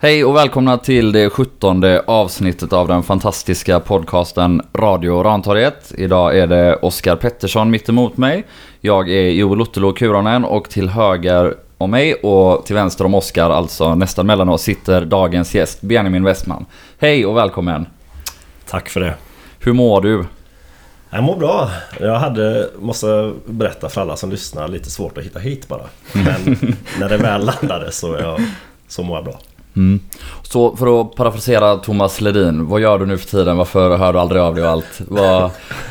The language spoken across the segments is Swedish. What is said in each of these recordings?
Hej och välkomna till det sjuttonde avsnittet av den fantastiska podcasten Radio Rantorget. Idag är det Oskar Pettersson mitt emot mig. Jag är Joel Ottolo Kuronen och till höger om mig och till vänster om Oskar, alltså nästan mellan oss, sitter dagens gäst Benjamin Westman. Hej och välkommen! Tack för det. Hur mår du? Jag mår bra. Jag hade, måste berätta för alla som lyssnar, lite svårt att hitta hit bara. Men när det väl landade så, jag, så mår jag bra. Mm. Så för att parafrasera Thomas Ledin, vad gör du nu för tiden? Varför hör du aldrig av dig och allt? Vad,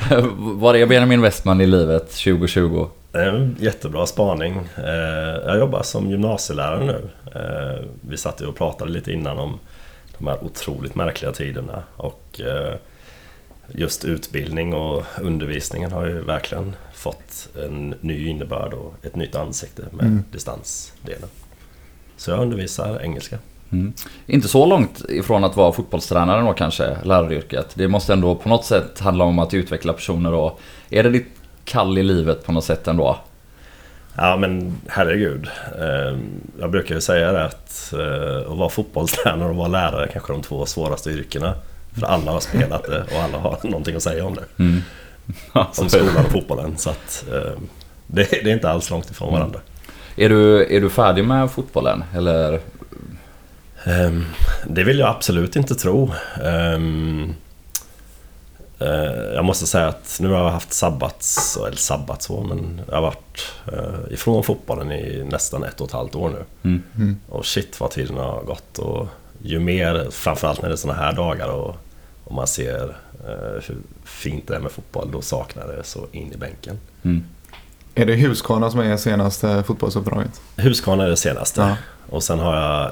vad är Benjamin Westman i livet 2020? En jättebra spaning. Eh, jag jobbar som gymnasielärare nu. Eh, vi satt och pratade lite innan om de här otroligt märkliga tiderna. Och eh, just utbildning och undervisningen har ju verkligen fått en ny innebörd och ett nytt ansikte med mm. distansdelen. Så jag undervisar engelska. Mm. Inte så långt ifrån att vara fotbollstränare då kanske, läraryrket. Det måste ändå på något sätt handla om att utveckla personer och... Är det ditt kall i livet på något sätt ändå? Ja men herregud. Ehm, jag brukar ju säga det att eh, att vara fotbollstränare och vara lärare är kanske de två svåraste yrkena. För alla har spelat det och alla har någonting att säga om det. Mm. om skolan och fotbollen. Så att ehm, det, det är inte alls långt ifrån varandra. Mm. Är du, är du färdig med fotbollen? Eller Um, det vill jag absolut inte tro. Um, uh, jag måste säga att nu har jag haft sabbats, eller sabbatsår, men jag har varit uh, ifrån fotbollen i nästan ett och ett halvt år nu. Mm. Mm. Och shit vad tiden har gått. Och ju mer, framförallt när det är såna här dagar och, och man ser uh, hur fint det är med fotboll, då saknar det så in i bänken. Mm. Är det Huskvarna som är senaste fotbollsuppdraget? Huskvarna är det senaste. Ja. Och sen har jag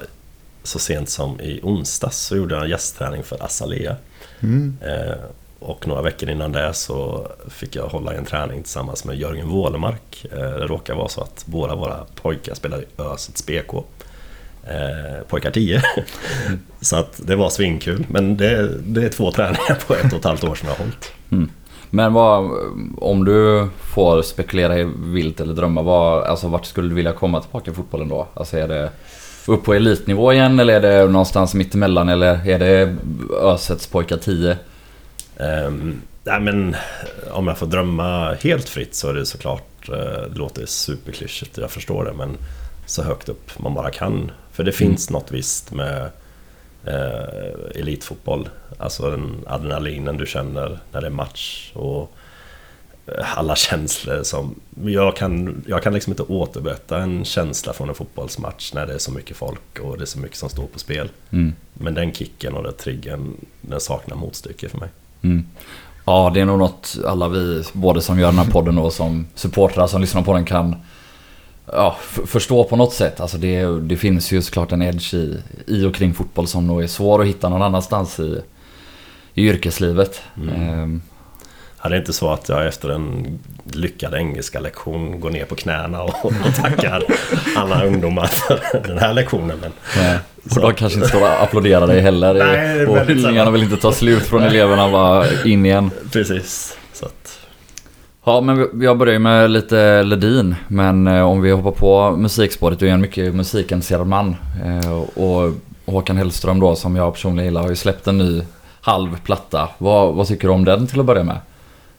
så sent som i onsdags så gjorde jag en gästträning för Azalea. Mm. Eh, och några veckor innan det så fick jag hålla en träning tillsammans med Jörgen Wålemark. Eh, det råkar vara så att båda våra pojkar spelar i Ösets BK. Eh, pojkar 10. Mm. så att det var svinkul. Men det, det, är två träningar på ett och ett halvt år som jag har hållit. Mm. Men vad, om du får spekulera i vilt eller drömma, vad, alltså vart skulle du vilja komma tillbaka i fotbollen då? Alltså är det upp på elitnivå igen eller är det någonstans mittemellan eller är det Ösets pojkar 10? Um, nej men om jag får drömma helt fritt så är det såklart, uh, det låter superklyschigt, jag förstår det men så högt upp man bara kan. För det mm. finns något visst med uh, elitfotboll. Alltså den adrenalinen du känner när det är match och alla känslor som... Jag kan, jag kan liksom inte återberätta en känsla från en fotbollsmatch när det är så mycket folk och det är så mycket som står på spel. Mm. Men den kicken och den triggern, den saknar motstycke för mig. Mm. Ja, det är nog något alla vi, både som gör den här podden och som supportrar som lyssnar på den kan ja, förstå på något sätt. Alltså det, det finns ju såklart en edge i, i och kring fotboll som nog är svår att hitta någon annanstans i, i yrkeslivet. Mm. Ehm, Ja, det är inte så att jag efter en lyckad engelska lektion går ner på knäna och, och tackar alla ungdomar för den här lektionen. Men, Nej. Och de kanske inte står och applåderar dig heller. Nej, och hyllningarna vill inte ta slut från eleverna bara in igen. Precis. Så att... Ja, men jag börjar med lite Ledin. Men eh, om vi hoppar på musikspåret. Du är en mycket musikintresserad man. Eh, och Håkan Hellström då, som jag personligen gillar, har ju släppt en ny halv platta. Vad, vad tycker du om den till att börja med?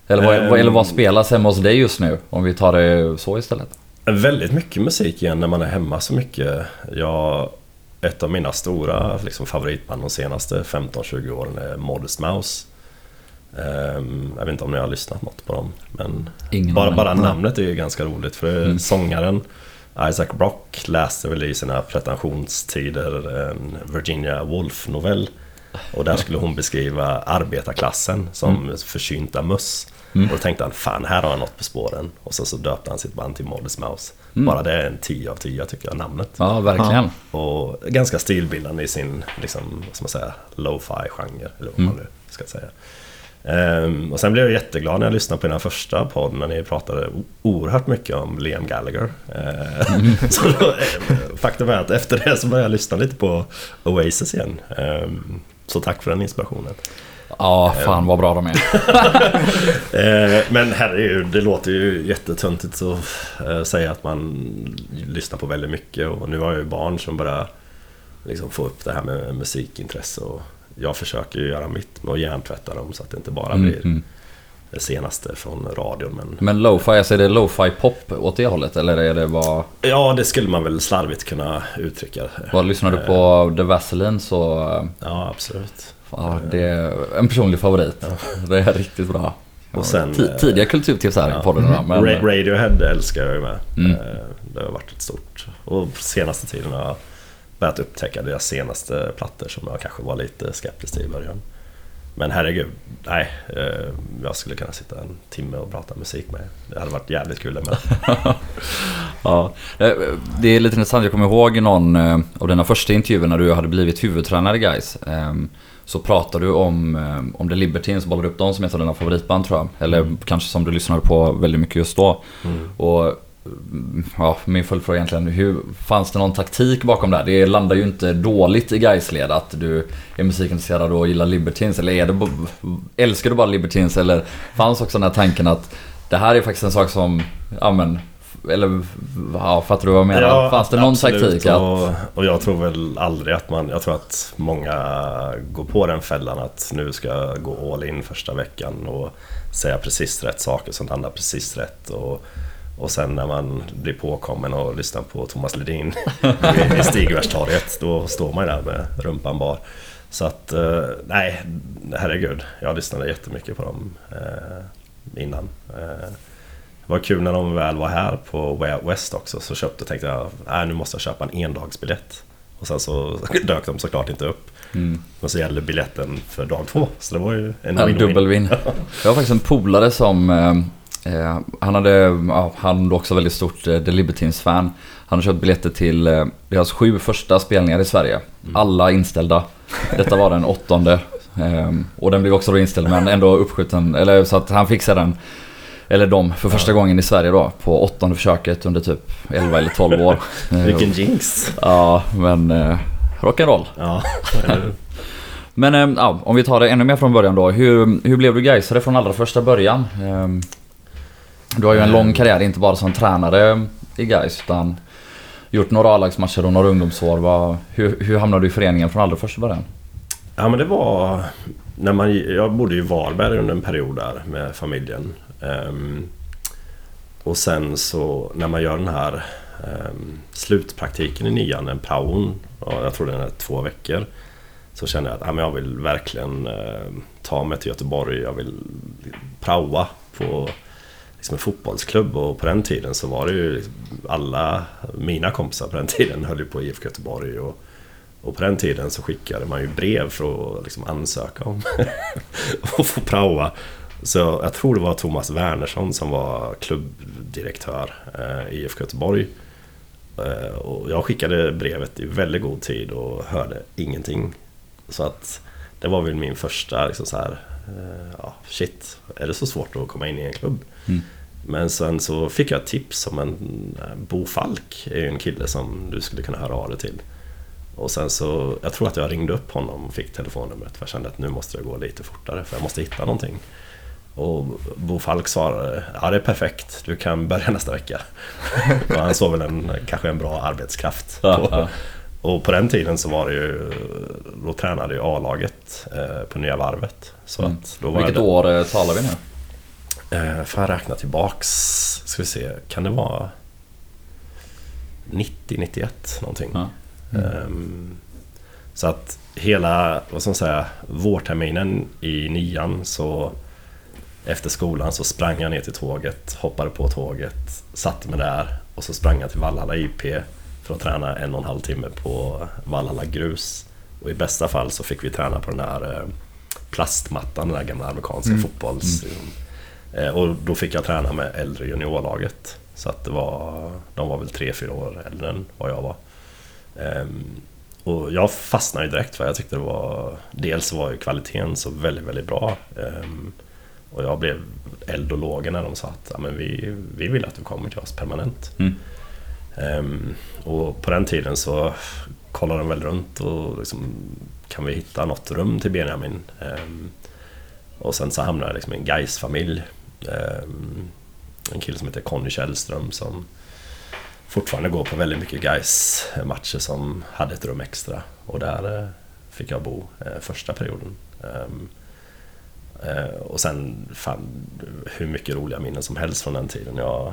Eller vad, um, eller vad spelas hemma hos dig just nu? Om vi tar det så istället. Väldigt mycket musik igen när man är hemma så mycket. Jag, ett av mina stora liksom, favoritband de senaste 15-20 åren är Modest Mouse. Um, jag vet inte om ni har lyssnat något på dem. Men Ingen bara, bara namnet är ju ganska roligt. För mm. sångaren Isaac Brock läste väl i sina pretensionstider en Virginia Woolf-novell. Och där skulle hon beskriva arbetarklassen som mm. försynta möss. Mm. Och då tänkte han, fan här har han något på spåren. Och så, så döpte han sitt band till Modest Mouse. Mm. Bara det är en 10 av 10 tycker jag, namnet. Ja, verkligen. Ja. Och ganska stilbildande i sin, liksom, vad ska man säga, lo-fi-genre. Eller vad man mm. nu ska säga. Um, och sen blev jag jätteglad när jag lyssnade på den första podden när ni pratade oerhört mycket om Liam Gallagher. Uh, mm. så då, eh, faktum är att efter det så började jag lyssna lite på Oasis igen. Um, så tack för den inspirationen. Ja, fan vad bra de är. Eh, men herregud, det låter ju jättetöntigt att eh, säga att man lyssnar på väldigt mycket och nu har jag ju barn som börjar liksom få upp det här med musikintresse. Och jag försöker ju göra mitt med att hjärntvätta dem så att det inte bara Mm, blir mm. det senaste från radion. Men Men lo-fi, alltså är det lo-fi pop åt det hållet? Eller är det bara... ja, det skulle man väl slarvigt kunna uttrycka. Vad lyssnar du på The Vaseline så... eh, Ja, absolut. Ja, det är en personlig favorit. Det är riktigt bra. Och sen, Ti- Tidiga kulturtips här Ja. i podden idag, men... Ra- Radiohead älskar jag ju med. Mm. Eh, Det har varit ett stort. Och senaste tiden har jag börjat upptäcka deras senaste plattor som jag kanske var lite skeptisk till i början. Men herregud, nej. eh, Jag skulle kunna sitta en timme och prata musik med. Det hade varit jävligt kul med. Ja, Eh, det är lite intressant. Jag kommer ihåg någon eh, av dina första intervjuer när du hade blivit huvudtränare Gais. Så pratade du om, eh, om The Libertines, bollade upp dem som ett av dina favoritband tror jag. Eller Mm. kanske som du lyssnade på väldigt mycket just då. Mm. Och mm, ja, min följdfråga egentligen, hur, fanns det någon taktik bakom det här? Det landar ju inte dåligt i Gais-led att du är musikintresserad och gillar Libertines. Eller är det, älskar du bara Libertines? Eller fanns också den här tanken att det här är faktiskt en sak som, ja men, eller ja, fattar du vad jag menar? fanns det någon absolut. taktik? Att, Och, och jag tror väl aldrig att man... Jag tror att många går på den fällan att nu ska jag gå all in första veckan och säga precis rätt saker som landar precis rätt. Och, och sen när man blir påkommen och lyssnar på Thomas Ledin i- i Stigbergstorget, då står man ju där med rumpan bar. Så att, eh, nej, herregud. Jag lyssnade jättemycket på dem eh, innan. Eh, det var kul när de väl var här på Way Out West också så köpte tänkte jag äh, nu måste jag köpa en endagsbiljett. Och sen så dök de såklart inte upp. mm, Men så gällde biljetten för dag två. Så det var ju en en win-win. dubbelvin. Jag har faktiskt en polare som, eh, eh, han hade, ja, han var också väldigt stort eh, The Libertines-fan. Han har köpt biljetter till eh, deras sju första spelningar i Sverige. Alla inställda. Detta var den åttonde. Eh, och den blev också då inställd men ändå uppskjuten. Eller så att han fixade den. Eller de för första gången i Sverige då. På åttonde försöket under typ 11 eller 12 år. Eh, Vilken jinx! Ja, men eh, rock'n'roll. Ja? Men eh, ja, om vi tar det ännu mer från början då. Hur, hur blev du Gaisare från allra första början? Eh, Du har ju en lång karriär, inte bara som tränare i Gais utan gjort några A-lagsmatcher och några ungdomsår. Vad, hur, hur hamnade du i föreningen från allra första början? Ja men det var... När man, jag bodde i Varberg under en period där med familjen. Ehm, och sen så när man gör den här ehm, slutpraktiken i nian, en praon, jag tror den är två veckor. Så kände jag att ja, men jag vill verkligen ehm, ta mig till Göteborg, jag vill praoa på liksom en fotbollsklubb och på den tiden så var det ju liksom, alla mina kompisar på den tiden höll ju på IFK Göteborg och och på den tiden så skickade man ju brev för att liksom ansöka om att få praoa. Så jag tror det var Thomas Wernersson som var klubbdirektör eh, i IFK Göteborg. Eh, och jag skickade brevet i väldigt god tid och hörde ingenting. Så att det var väl min första liksom så här, eh, ja shit, är det så svårt att komma in i en klubb? Mm. Men sen så fick jag tips om en Bo Falk, är ju en kille som du skulle kunna höra av dig till. Och sen så, jag tror att jag ringde upp honom och fick telefonnumret för jag kände att nu måste det gå lite fortare för jag måste hitta någonting. Och Bo Falk svarade, ja det är perfekt, du kan börja nästa vecka. och han såg väl en, kanske en bra arbetskraft. På. Och på den tiden så var det ju, då tränade ju A-laget eh, på Nya Varvet. Så Mm. att då var Vilket år eh, talar vi nu? Eh, får jag räkna tillbaks, ska vi se, kan det vara 90, 91 någonting? Ja. Ehm, så att hela, vad ska man säga, vårterminen i nian så efter skolan så sprang jag ner till tåget, hoppade på tåget, satte mig där och så sprang jag till Vallhalla IP för att träna en och en halv timme på Vallhalla grus. Och i bästa fall så fick vi träna på den här eh, plastmattan, den där gamla amerikanska Mm. fotbolls... Eh, Och då fick jag träna med äldre juniorlaget. Så att det var, de var väl tre fyra år äldre än vad jag var. Ehm, och jag fastnade ju direkt för jag tyckte det var... Dels var ju kvaliteten så väldigt, väldigt bra. Ehm, och jag blev eld och lågor när de sa att ja, men vi, vi vill att du kommer till oss permanent. Mm. Ehm, och på den tiden så kollade de väl runt och liksom, kan vi hitta något rum till Benjamin? Ehm, och sen så hamnade jag liksom i en Gais familj En kille som heter Conny Källström som fortfarande gå på väldigt mycket guys matcher som hade ett rum extra. Och där eh, fick jag bo eh, första perioden. Eh, och sen fan, hur mycket roliga minnen som helst från den tiden. Jag,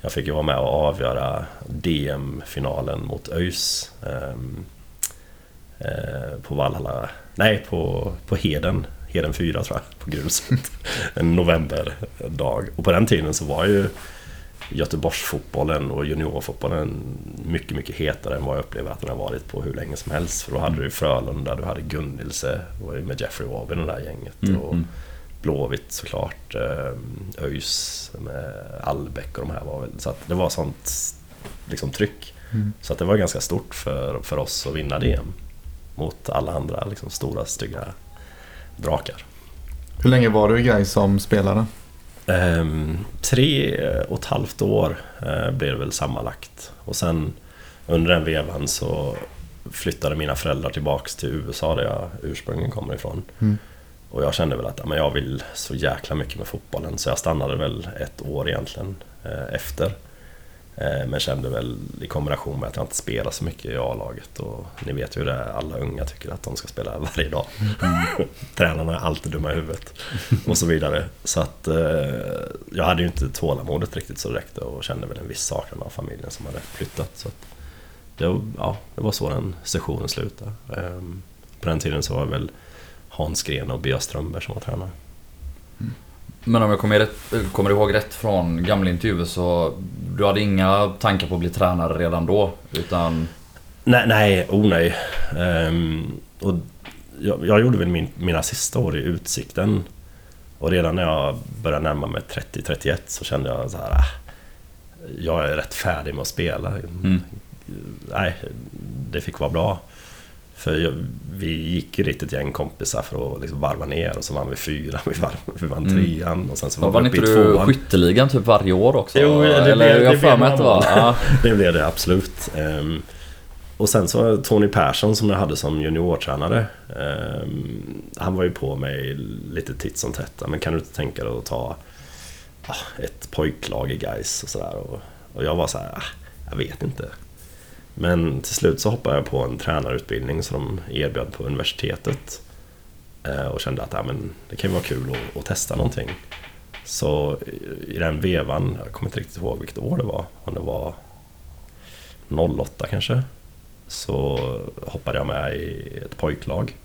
jag fick ju vara med och avgöra DM-finalen mot ÖIS. Ehm, eh, på Valhalla, nej på, på Heden, Heden 4 tror jag, på gruset. En novemberdag. Och på den tiden så var ju Göteborgsfotbollen och juniorfotbollen mycket, mycket hetare än vad jag upplever att den har varit på hur länge som helst. För då hade du Frölunda, du hade Gunnilse, var ju med Jeffrey Wabin och det där gänget. Mm, och mm. Blåvitt såklart, eh, ÖIS med Allbäck och de här var väl... Så att det var sånt liksom, tryck. Mm. Så att det var ganska stort för, för oss att vinna DM. Mot alla andra liksom, stora, stygga drakar. Hur länge var du i Gais som spelare? Ehm, tre och ett halvt år eh, blev det väl sammanlagt. Och sen under den vevan så flyttade mina föräldrar tillbaks till USA där jag ursprungligen kommer ifrån. Mm. Och jag kände väl att ja, men jag vill så jäkla mycket med fotbollen så jag stannade väl ett år egentligen eh, efter. Eh, men kände väl i kombination med att jag inte spelar så mycket i A-laget och ni vet ju det, alla unga tycker att de ska spela varje dag. Tränarna är alltid dumma i huvudet och så vidare. Så att eh, jag hade ju inte tålamodet riktigt så det räckte och kände väl en viss saknad av familjen som hade flyttat. Så att det, ja, det var så den sessionen slutade. Eh, på den tiden så var det väl Hans Gren och Bea Strömberg som var tränare. Men om jag kommer, rätt, kommer ihåg rätt från gamla intervjuer så du hade inga tankar på att bli tränare redan då? Utan... Nej, nej, oh nej. Ehm, och jag, jag gjorde väl min, mina sista år i Utsikten. Och redan när jag började närma mig 30-31 så kände jag så här. "Ah, Jag är rätt färdig med att spela. Mm. Nej, det fick vara bra. För jag, vi gick ju dit ett gäng kompisar för att liksom varva ner och så vann vi fyra, vi vann, vi vann Mm. trean och sen så Var var vann vi inte uppe i du tvåan. skytteligan typ varje år också? Jo, det Eller blev- jag det har för blev mig att det var... Ja. Det blev det absolut. Ehm, och sen så Tony Persson som jag hade som juniortränare. ehm, han var ju på mig lite titt som tätt. "Ja, Men kan du inte tänka dig att ta ah, ett pojklag i guys och sådär. Och, och jag var så här, ah, jag vet inte. Men till slut så hoppade jag på en tränarutbildning som de erbjöd på universitetet. Eh, Och kände att ja, men det kan ju vara kul att, att testa någonting. Så i- den vevan, jag kommer inte riktigt ihåg vilket år det var, om det var 08 kanske. Så hoppade jag med i ett pojklag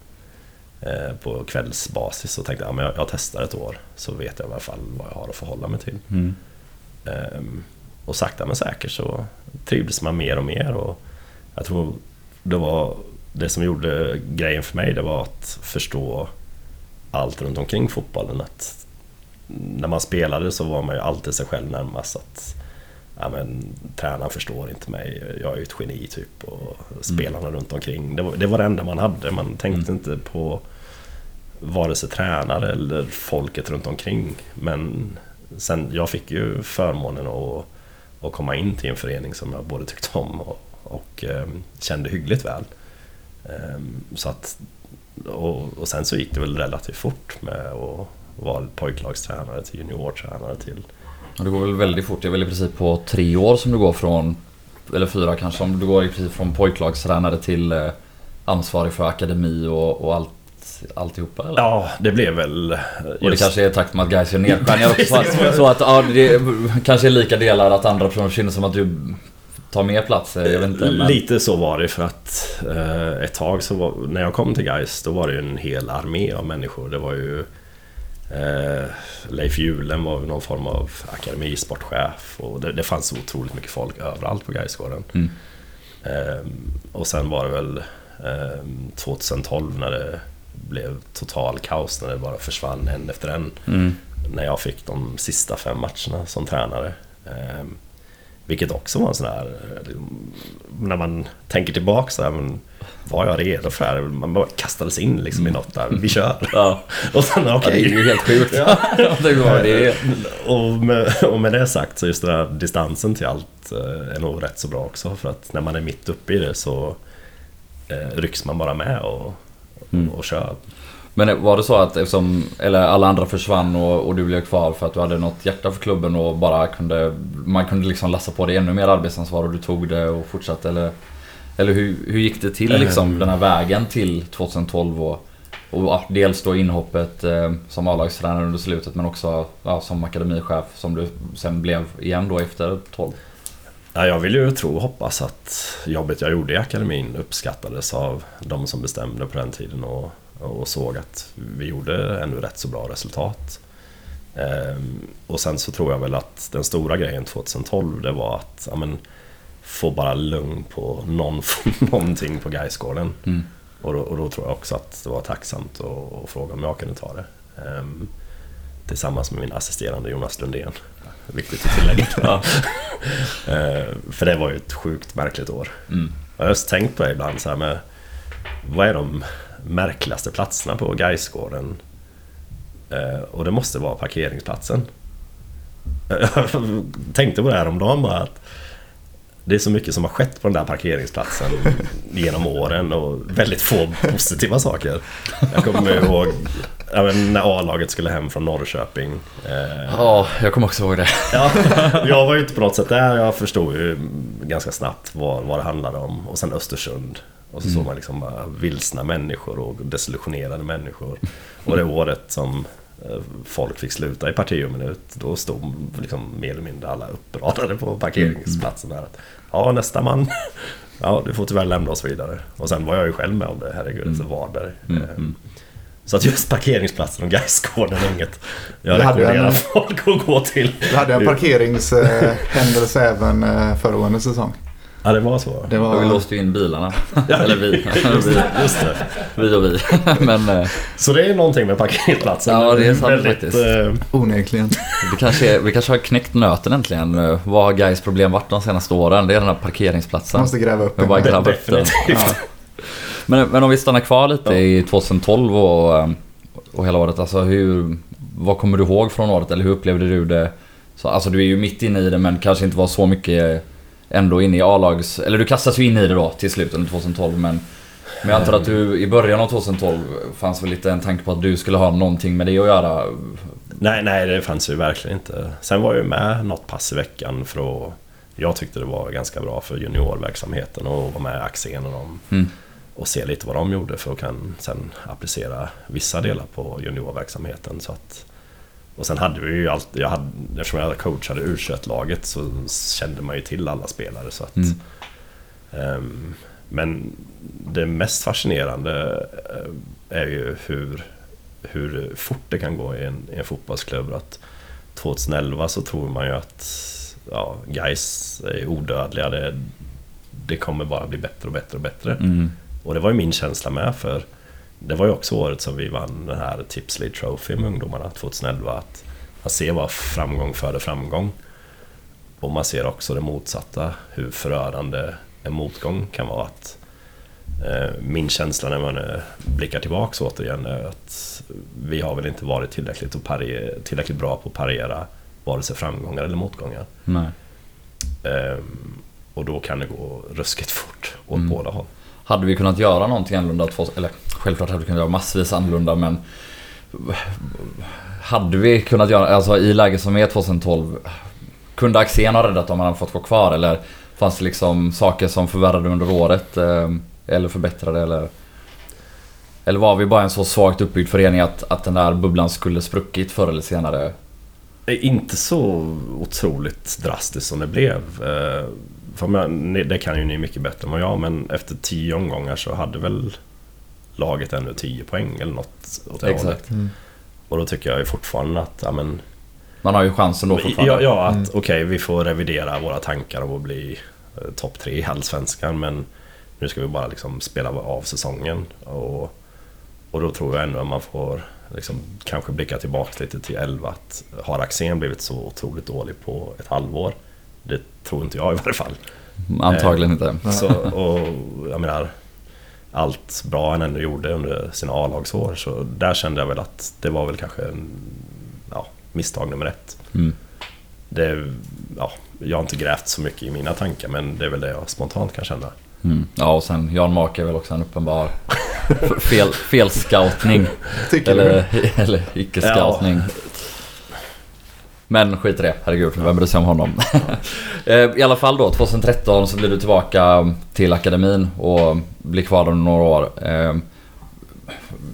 eh, på kvällsbasis och tänkte att ja, men jag, jag testar ett år så vet jag i alla fall vad jag har att förhålla mig till. Mm. Ehm, och sakta men säkert så trivdes man mer och mer och jag tror det var det som gjorde grejen för mig det var att förstå allt runt omkring fotbollen. Att när man spelade så var man ju alltid sig själv närmast. Att, ja, men, tränaren förstår inte mig, jag är ju ett geni typ. Och spelarna runt omkring. Det var, det var det enda man hade. Man tänkte inte på vare sig tränare eller folket runt omkring. Men sen, jag fick ju förmånen att, och komma in till en förening som jag både tyckte om och, och eh, kände hyggligt väl. Eh, så att, och, och sen så gick det väl relativt fort med att vara pojklagstränare till juniortränare till... Ja, Det går väl väldigt fort. Det är väl i princip på tre år som du går från, eller fyra kanske, om du går i princip från pojklagstränare till eh, ansvarig för akademi och, och allt, alltihopa eller? Ja, det blev väl... Och det kanske är i takt med att guys gör nedskärningar också. Så att, ja, det kanske är lika delar att andra personer känner som att du tar mer plats. Jag vet inte. Men... Lite så var det för att eh, ett tag så var, när jag kom till Gais då var det ju en hel armé av människor. Det var ju eh, Leif Julen var någon form av akademisportchef och det, det fanns otroligt mycket folk överallt på Gaisgården. Mm. Eh, och sen var det väl eh, 2012 när det blev total kaos när det bara försvann en efter en Mm. när jag fick de sista fem matcherna som tränare. Eh, vilket också var en sån här... eh, När man tänker tillbaka så här, men var jag redo för det här? Man bara kastades in liksom i något där. Vi kör! Ja. Och sen ja, det är ju helt sjukt. det var det. är- Och, med, och med det sagt så just den här distansen till allt eh, är nog rätt så bra också. För att när man är mitt uppe i det så eh, rycks man bara med och, Mm. och kör. Men var det så att eftersom, eller alla andra försvann och, och du blev kvar för att du hade något hjärta för klubben och bara kunde, man kunde liksom lassa på dig ännu mer arbetsansvar och du tog det och fortsatte eller? Eller hur, hur gick det till liksom Mm. den här vägen till 2012 och, och dels då inhoppet eh, som A-lagstränare under slutet men också ja, som akademichef som du sen blev igen då efter 12? Ja, jag vill ju tro och hoppas att jobbet jag gjorde i akademin uppskattades av de som bestämde på den tiden och, och såg att vi gjorde ändå rätt så bra resultat. Ehm, och sen så tror jag väl att den stora grejen 2012 det var att ja, men, få bara lugn på någon, någonting på Gaisgården. Mm. Och då, och då tror jag också att det var tacksamt att, att fråga om jag kunde ta det. Ehm, tillsammans med min assisterande Jonas Lundén. Viktigt att tillägga. Ja. Ehm, för det var ju ett sjukt märkligt år. Mm. Jag har just tänkt på det ibland så här med Vad är de märkligaste platserna på Gaisgården? Eh, och det måste vara parkeringsplatsen. Jag tänkte på det här om dagen bara att det är så mycket som har skett på den där parkeringsplatsen genom åren och väldigt få positiva saker. Jag kommer ihåg ja, men när A-laget skulle hem från Norrköping. Eh, Ja, jag kommer också ihåg det. Ja, jag var ju inte på något sätt där. Jag förstod ju ganska snabbt vad, vad det handlade om. Och sen Östersund. Och så Mm. såg man liksom bara vilsna människor och desillusionerade människor. Och det året som eh, folk fick sluta i parti och minut, då stod liksom mer eller mindre alla uppradade på parkeringsplatsen där. Ja, nästa man. Ja, du får tyvärr lämna oss vidare. Och sen var jag ju själv med om det, herregud, Mm. så Varberg. Mm, Eh, mm. Så att just parkeringsplatsen och Gaisgården är inget jag Det hade rekommenderar en- folk att gå till. Vi hade en parkeringshändelse även eh, föregående säsong. Ja, det var så. Det Och vi var... låste ju in bilarna. Eller vi. Just vi. det, just det. Vi och vi. Men eh, Så det är någonting med parkeringsplatsen. Ja, det är sant Väldigt, faktiskt. eh, Onekligen. det kanske vi kanske har knäckt nöten äntligen. Eh, Vad har Gais problem varit de senaste åren? Det är den här parkeringsplatsen. Måste gräva upp bara den. grabba upp den. definitivt. Men, men om vi stannar kvar lite Ja. i 2012 och, eh, och hela året. Alltså hur, vad kommer du ihåg från året? Eller hur upplevde du det? Så, alltså du är ju mitt inne i det men kanske inte var så mycket ändå inne i A-lags... Eller du kastas ju in i det då till slut under 2012 men... Men jag antar att du i början av 2012 fanns väl lite en tanke på att du skulle ha någonting med det att göra? Nej, nej, det fanns ju verkligen inte. Sen var jag ju med något pass i veckan för att... Jag tyckte det var ganska bra för juniorverksamheten och vara med i Axén och dem. Mm. Och se lite vad de gjorde för att kan sen applicera vissa delar på juniorverksamheten. Så att, och sen hade vi ju allt, jag hade, eftersom jag coachade u laget så kände man ju till alla spelare. Så att, Mm. Ehm, men det mest fascinerande eh, är ju hur, hur fort det kan gå i en, i en fotbollsklubb. Att 2011 så tror man ju att ja, guys är odödliga. Det, det kommer bara bli bättre och bättre och bättre. Mm. Och det var ju min känsla med för det var ju också året som vi vann den här Tipsley Trophy med ungdomarna 2011. Att man ser vad framgång föder framgång. Och man ser också det motsatta, hur förödande en motgång kan vara. Att, eh, min känsla när man eh, blickar tillbaks återigen är att vi har väl inte varit tillräckligt, och parie, tillräckligt bra på att parera vare sig framgångar eller motgångar. Nej. Ehm, och då kan det gå ruskigt fort åt Mm. båda håll. Hade vi kunnat göra någonting annorlunda? Eller självklart hade vi kunnat göra massvis annorlunda men... Hade vi kunnat göra, alltså i läget som är 2012 Kunde Axén ha räddat om han hade fått gå kvar eller Fanns det liksom saker som förvärrade under året? Eh, eller förbättrade eller? Eller var vi bara en så svagt uppbyggd förening att, att den där bubblan skulle spruckit förr eller senare? Det är Inte så otroligt drastiskt som det blev. Eh, för man, ni- det kan ju ni mycket bättre än vad jag, men efter tio omgångar så hade väl laget ännu 10 poäng eller något åt det. Exakt. Mm. Och då tycker jag ju fortfarande att, ja men... Man har ju chansen då fortfarande. Ja, ja att Mm. okej, vi får revidera våra tankar om att bli eh, topp tre i Allsvenskan, men nu ska vi bara liksom spela av säsongen. Och, och då tror jag ändå att man får liksom kanske blicka tillbaka lite till 11. Att har Axén blivit så otroligt dålig på ett halvår? Det tror inte jag i varje fall. Antagligen inte. Så, och jag menar, allt bra han ändå gjorde under sina A-lagsår, så där kände jag väl att det var väl kanske ja, misstag nummer ett. Mm. Det, ja, jag har inte grävt så mycket i mina tankar, men det är väl det jag spontant kan känna. Mm. Ja, och sen Jan Mark är väl också en uppenbar fel, felscoutning. Tycker Eller, eller icke-scoutning. Men skit i det, herregud, vem bryr sig om honom? Eh, I alla fall då, 2013 så blir du tillbaka till akademin och blir kvar under några år. Eh,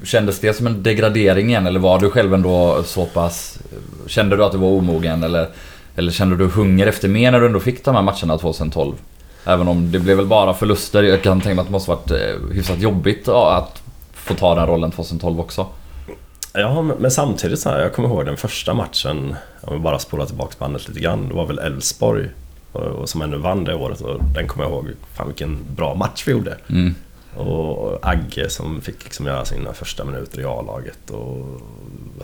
kändes det som en degradering igen eller var du själv ändå så pass... Kände du att du var omogen eller, eller kände du hunger efter mer när du ändå fick de här matcherna 2012? Även om det blev väl bara förluster. Jag kan tänka mig att det måste varit eh, hyfsat jobbigt att få ta den rollen 2012 också. Ja, men- samtidigt så här, jag kommer ihåg den första matchen, om vi bara spolar tillbaka bandet lite grann, det var väl Elfsborg och, som ännu vann det året och den kommer jag ihåg, fan vilken bra match vi gjorde. Mm. Och Agge som fick liksom göra sina första minuter i A-laget och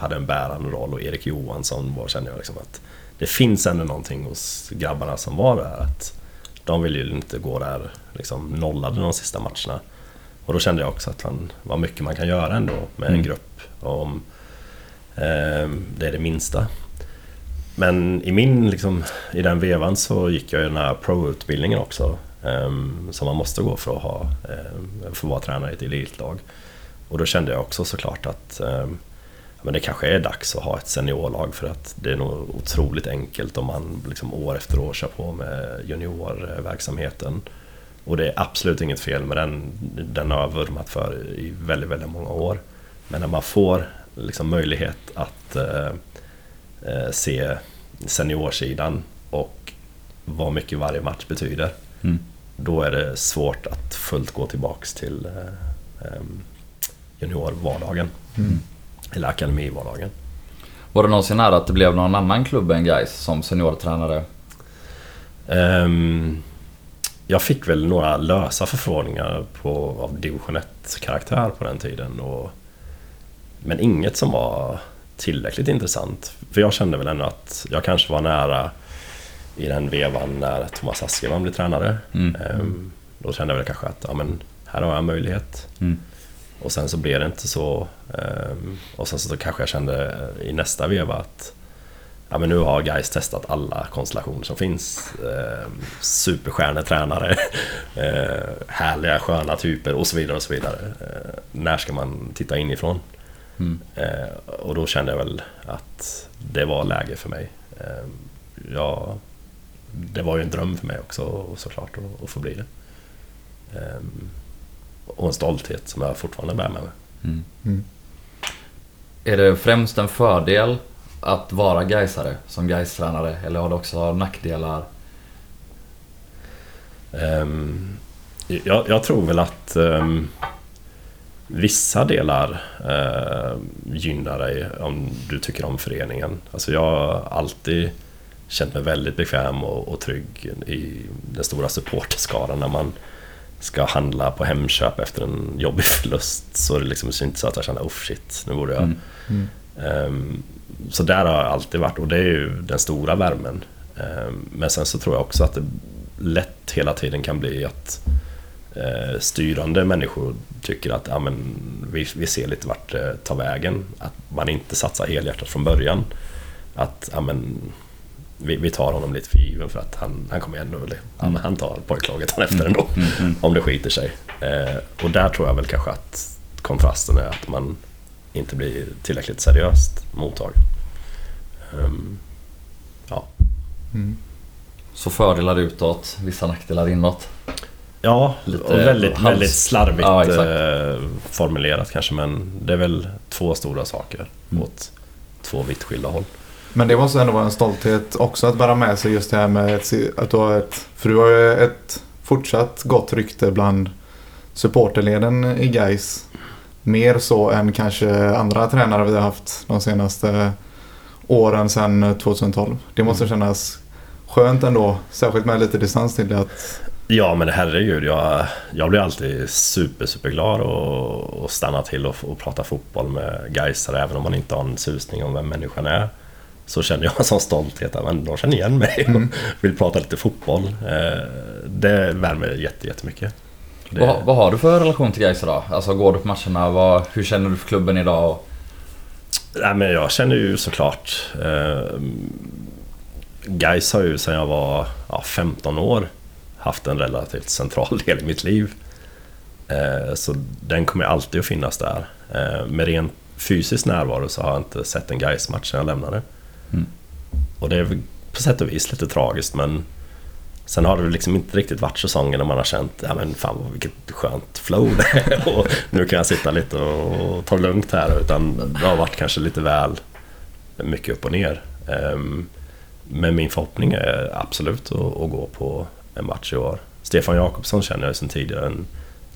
hade en bärande roll och Erik Johansson var, kände jag liksom att det finns ändå någonting hos grabbarna som var där att de ville ju inte gå där liksom nollade de sista matcherna. Och då kände jag också att han var mycket man kan göra ändå med en Mm. grupp om eh, det är det minsta. Men i min, liksom, i den vevan så gick jag ju den här pro-utbildningen också. eh, som man måste gå för att, ha, eh, för att vara tränare i ett elitlag. Och då kände jag också såklart att ehm, men det kanske är dags att ha ett seniorlag för att det är nog otroligt enkelt om man liksom år efter år kör på med juniorverksamheten. Och det är absolut inget fel med den, den har jag vurmat för i väldigt, väldigt många år. Men när man får liksom möjlighet att eh, eh, se seniorsidan och vad mycket varje match betyder. Mm. Då är det svårt att fullt gå tillbaks till eh, juniorvardagen. Mm. Eller akademivardagen. Var det någonsin nära att det blev någon annan klubb än Gais som seniortränare? Ehm, jag fick väl några lösa förfrågningar på, av division 1-karaktär på den tiden. Och, men inget som var tillräckligt intressant. För jag kände väl ändå att jag kanske var nära i den vevan när Thomas Askeman blev tränare. Mm. Ehm, då kände jag väl kanske att ja, men här har jag en möjlighet. Mm. Och sen så blev det inte så. ehm, och sen så kanske jag kände i nästa veva att ja, men nu har guys testat alla konstellationer som finns. Eh, superstjärnetränare, eh, härliga sköna typer och så vidare. och så vidare. Eh, när ska man titta inifrån? Mm. Eh, och då kände jag väl att det var läge för mig. Eh, ja, det var ju en dröm för mig också såklart att, att få bli det. Eh, och en stolthet som jag fortfarande bär med mig. Mm. Mm. Är det främst en fördel att vara Gaisare som Gais-tränare eller har det också nackdelar? Ehm, jag, jag tror väl att ehm, vissa delar uh, gynnar dig om du tycker om föreningen. Alltså jag har alltid känt mig väldigt bekväm och, och trygg i den stora supporterskaran när man ska handla på Hemköp efter en jobbig förlust så är det liksom inte så att jag känner oh shit, nu borde jag Mm. Mm. Ehm, Så där har jag alltid varit och det är ju den stora värmen. Ehm, Men sen så tror jag också att det lätt hela tiden kan bli att eh, styrande människor tycker att ja, men vi, vi ser lite vart det tar vägen. Att man inte satsar helhjärtat från början. Att ja, men, vi, vi tar honom lite för given för att han, han kommer ändå, men han tar pojklaget han efter ändå. Mm, mm. Om det skiter sig. Eh, och där tror jag väl kanske att kontrasten är att man inte blir tillräckligt seriöst mottagen. Ehm, ja. Mm. Så fördelar utåt, vissa nackdelar inåt. Ja, Lite och väldigt, hals- väldigt slarvigt Ja, eh, formulerat kanske men det är väl två stora saker Mm. åt två vitt skilda håll. Men det måste ändå vara en stolthet också att bära med sig just det här med ett, att du har ett... För du har ju ett fortsatt gott rykte bland supporterleden i Gais. Mer så än kanske andra tränare vi har haft de senaste åren sedan 2012. Det måste Mm. kännas skönt ändå, särskilt med lite distans till det att... Ja men herregud, jag, jag blir alltid super, super glad och, och stanna till och, och prata fotboll med Gaisare även om man inte har en susning om vem människan är. Så känner jag en sån stolthet att men de känner igen mig och Mm. vill prata lite fotboll. Eh, det värmer jätte, jättemycket. Det, Vad, vad har du för relation till Gais idag? Alltså går du på matcherna? Vad, hur känner du för klubben idag? Nej, men jag känner ju såklart... Eh, Gais har ju sedan jag var ja, 15 år haft en relativt central del i mitt liv. Eh, så den kommer alltid att finnas där. Eh, med ren fysisk närvaro så har jag inte sett en gais match sen jag lämnade. Mm. Och det är på sätt och vis lite tragiskt men Sen har det liksom inte riktigt varit säsongen när man har känt, ja men fan vilket skönt flow det är. och nu kan jag sitta lite och ta det lugnt här. Utan det har varit kanske lite väl mycket upp och ner. Ehm, men min förhoppning är absolut att gå på en match i år. Stefan Jakobsson känner jag sedan tidigare, en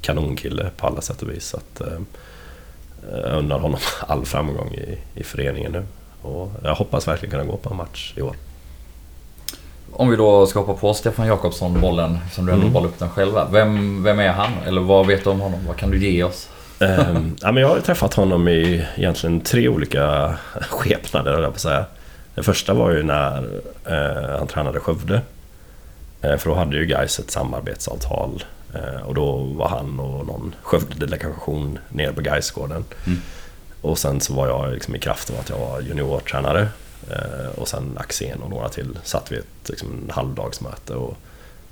kanonkille på alla sätt och vis. Så att, ehm, jag undrar honom all framgång i, i föreningen nu. Och jag hoppas verkligen kunna gå på en match i år. Om vi då ska hoppa på Stefan Jakobsson bollen, som du ändå Mm. upp den själv. Vem, vem är han? Eller vad vet du om honom? Vad kan du ge oss? Ja, men jag har ju träffat honom i egentligen tre olika skepnader, jag på att säga. Det första var ju när eh, han tränade Skövde. Eh, för då hade ju Gais ett samarbetsavtal. Eh, och då var han och någon Skövde-delegation nere på Gaisgården. Mm. Och sen så var jag liksom i kraft av att jag var juniortränare. Eh, och sen Axén och några till satt vi ett liksom, halvdagsmöte. Och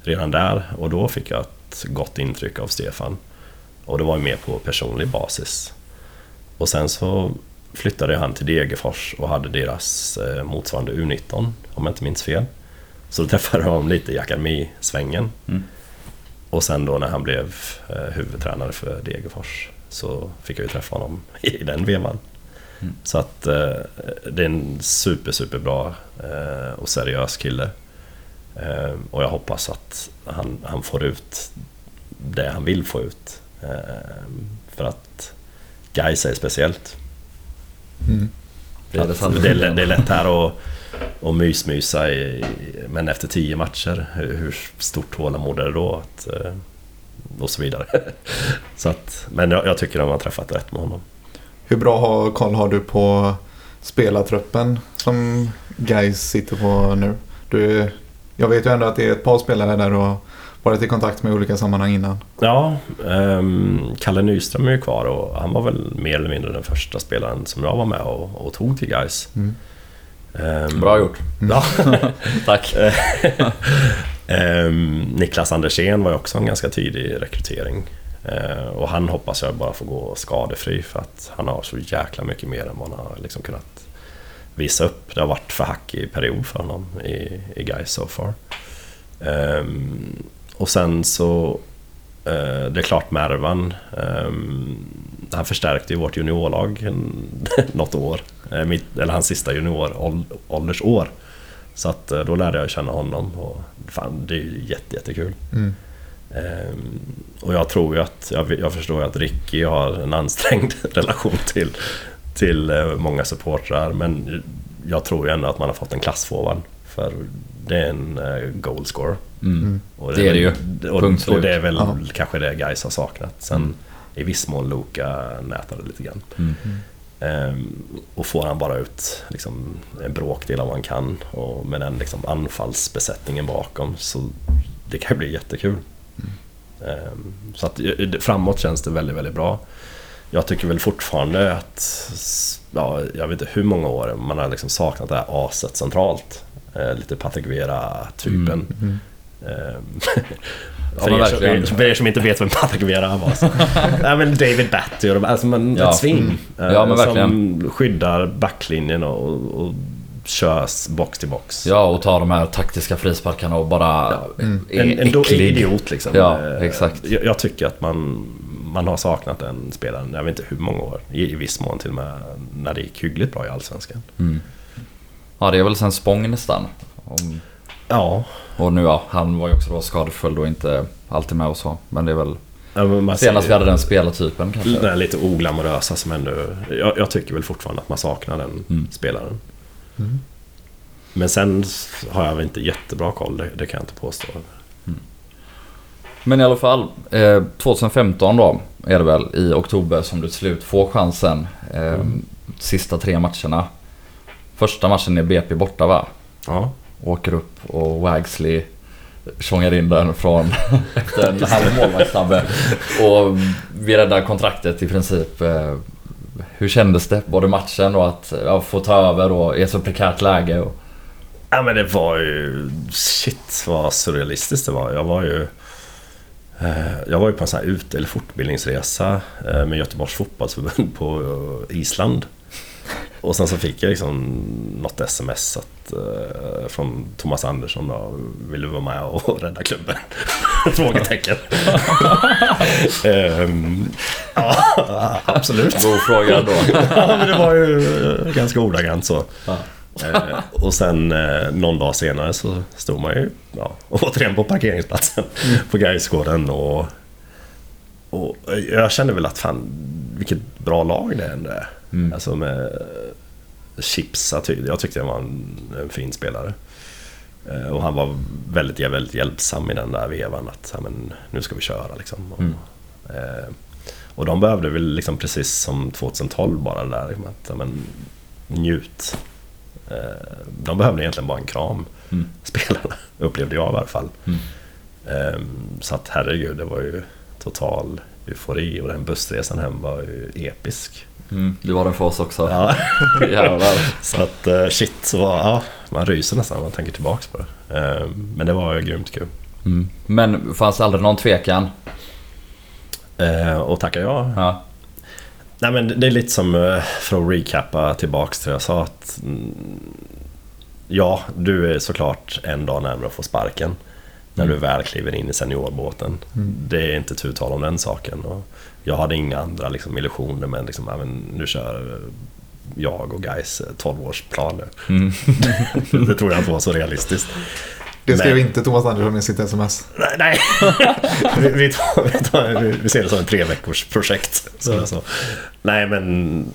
redan där, och då fick jag ett gott intryck av Stefan. Och det var ju mer på personlig basis. Och sen så flyttade han till Degerfors och hade deras motsvarande U19, om jag inte minns fel. Så då träffade jag honom lite i akademisvängen. Mm. Och sen då när han blev eh, huvudtränare för Degerfors så fick jag ju träffa honom i den vevan. Mm. Så att eh, det är en super, super bra eh, och seriös kille. Eh, och jag hoppas att han, han får ut det han vill få ut. Eh, för att Gais är speciellt. Mm. Det är det det, är, det är lätt här att, att mysmysa i, men efter tio matcher, hur, stort tålamod är det då? Att, eh, och så vidare. så att, men jag, jag tycker de har träffat rätt med honom. Hur bra har, koll har du på spelartruppen som Guys sitter på nu? Du, jag vet ju ändå att det är ett par spelare där och varit i kontakt med olika sammanhang innan. Ja, ehm, Kalle Nyström är ju kvar och han var väl mer eller mindre den första spelaren som jag var med och, och tog till Gais. Mm. Ehm, Bra gjort. Ja. Tack. Ehm, Niklas Andersén var ju också en ganska tidig rekrytering. Ehm, och han hoppas jag bara får gå skadefri för att han har så jäkla mycket mer än vad han har liksom kunnat visa upp. Det har varit för hackig period för honom i, i Gais so far. Ehm, och sen så, eh, det är klart Mervan, ehm, han förstärkte ju vårt juniorlag något år. Eh, mitt, eller hans sista junioråldersår. Så att eh, då lärde jag känna honom och fan, det är ju jätte, jättekul. Mm. Ehm, och jag tror ju att, jag, jag förstår ju att Ricky har en ansträngd relation till, till eh, många supportrar men jag tror ju ändå att man har fått en klassforward. För det är en goalscorer. Mm. Och Det är det ju. Och, Punkt och det är väl Ja. kanske det Gais har saknat. Sen Mm. i viss mån Luka nätade lite grann. Mm. Ehm, och får han bara ut liksom, en bråkdel av vad han kan och med den liksom, anfallsbesättningen bakom så det kan bli jättekul. Ehm, så att eh, framåt känns det väldigt, väldigt bra. Jag tycker väl fortfarande att, ja, jag vet inte hur många år man har liksom saknat det här aset centralt. Eh, lite Patrik Vera-typen. Mm. Ehm, Ja, för, er som, för er som inte vet vem Patrik Vera var. Så. Nej, men David Batty och de, alltså man, Ja. ett svin. Mm. eh, Ja, men som skyddar backlinjen och, och körs box till box. Ja, och ta de här taktiska frisparkarna och bara Mm. är en, äcklig. idiot liksom. Ja, Eh, exakt. Jag, jag tycker att man, man har saknat den spelaren, jag vet inte hur många år. I, i viss mån till och med när det gick hyggligt bra i Allsvenskan. Mm. Ja, det är väl sen Spång nästan. Om, Ja, och nu ja, han var ju också då skadefull och inte alltid med och så. Men det är väl ja, senast vi ser hade den spelartypen kanske. den här lite oglamorösa som ändå... Jag, jag tycker väl fortfarande att man saknar den Mm. spelaren. Mm. Men sen har jag väl inte jättebra koll, det, det kan jag inte påstå. Men i alla fall, eh, 2015 då är det väl i oktober som du till slut får chansen. Eh, Mm. Sista tre matcherna. Första matchen är BP borta va? Ja, Åker upp och Wagsley tjongar in den från efter en halv målvaktstabbe. Och vi räddar kontraktet i princip. Eh, hur kändes det? Både matchen och att ja, få ta över och i ett så prekärt läge. Och, Ja men det var ju... Shit vad surrealistiskt det var. Jag var ju... Eh, jag var ju på en sån här ut eller fortbildningsresa eh, med Göteborgs fotbollsförbund på Island. Och sen så fick jag liksom något sms att, eh, från Thomas Andersson då, vill du vara med och rädda klubben? Frågetecken. Ehm, ja, absolut. God fråga då. ja, men det var ju ganska ordagrant så. Eh, och sen eh, någon dag senare så stod man ju ja, återigen på parkeringsplatsen på Gaisgården och, och jag kände väl att fan vilket bra lag det ändå är. Mm. Alltså med Chipsa, ty- jag tyckte han var en, en fin spelare. Eh, Och han var väldigt, väldigt hjälpsam i den där vevan att men, nu ska vi köra liksom. Och, Mm. eh, och de behövde väl liksom precis som 2012 bara det där liksom, att men, njut. Eh, de behövde egentligen bara en kram, Mm. spelarna, upplevde jag i alla fall. Mm. Eh, så att herregud, det var ju total eufori och den bussresan hem var ju episk. Mm, det var den för oss också. Ja. Jävlar. Så att eh, shit, så var, ja, man ryser nästan när man tänker tillbaks på det. Eh, Men det var ju grymt kul. Mm. Men fanns det aldrig någon tvekan? Eh, Och tackar jag. Ja. Nej men det är lite som, eh, för att recappa tillbaks till det jag sa att mm, Ja, du är såklart en dag närmare att få sparken. När Mm. du väl kliver in i seniorbåten. Mm. Det är inte tu tal om den saken. Och jag hade inga andra liksom, illusioner men, liksom, ja, men nu kör eh, jag och guys 12-årsplan nu. Mm. det tror jag inte var så realistiskt. Det skrev Men- inte Thomas Andersson i sitt sms. Nej, nej. vi, vi, tar, vi, tar, vi- ser det som ett tre veckors projekt. Så, så. Nej, men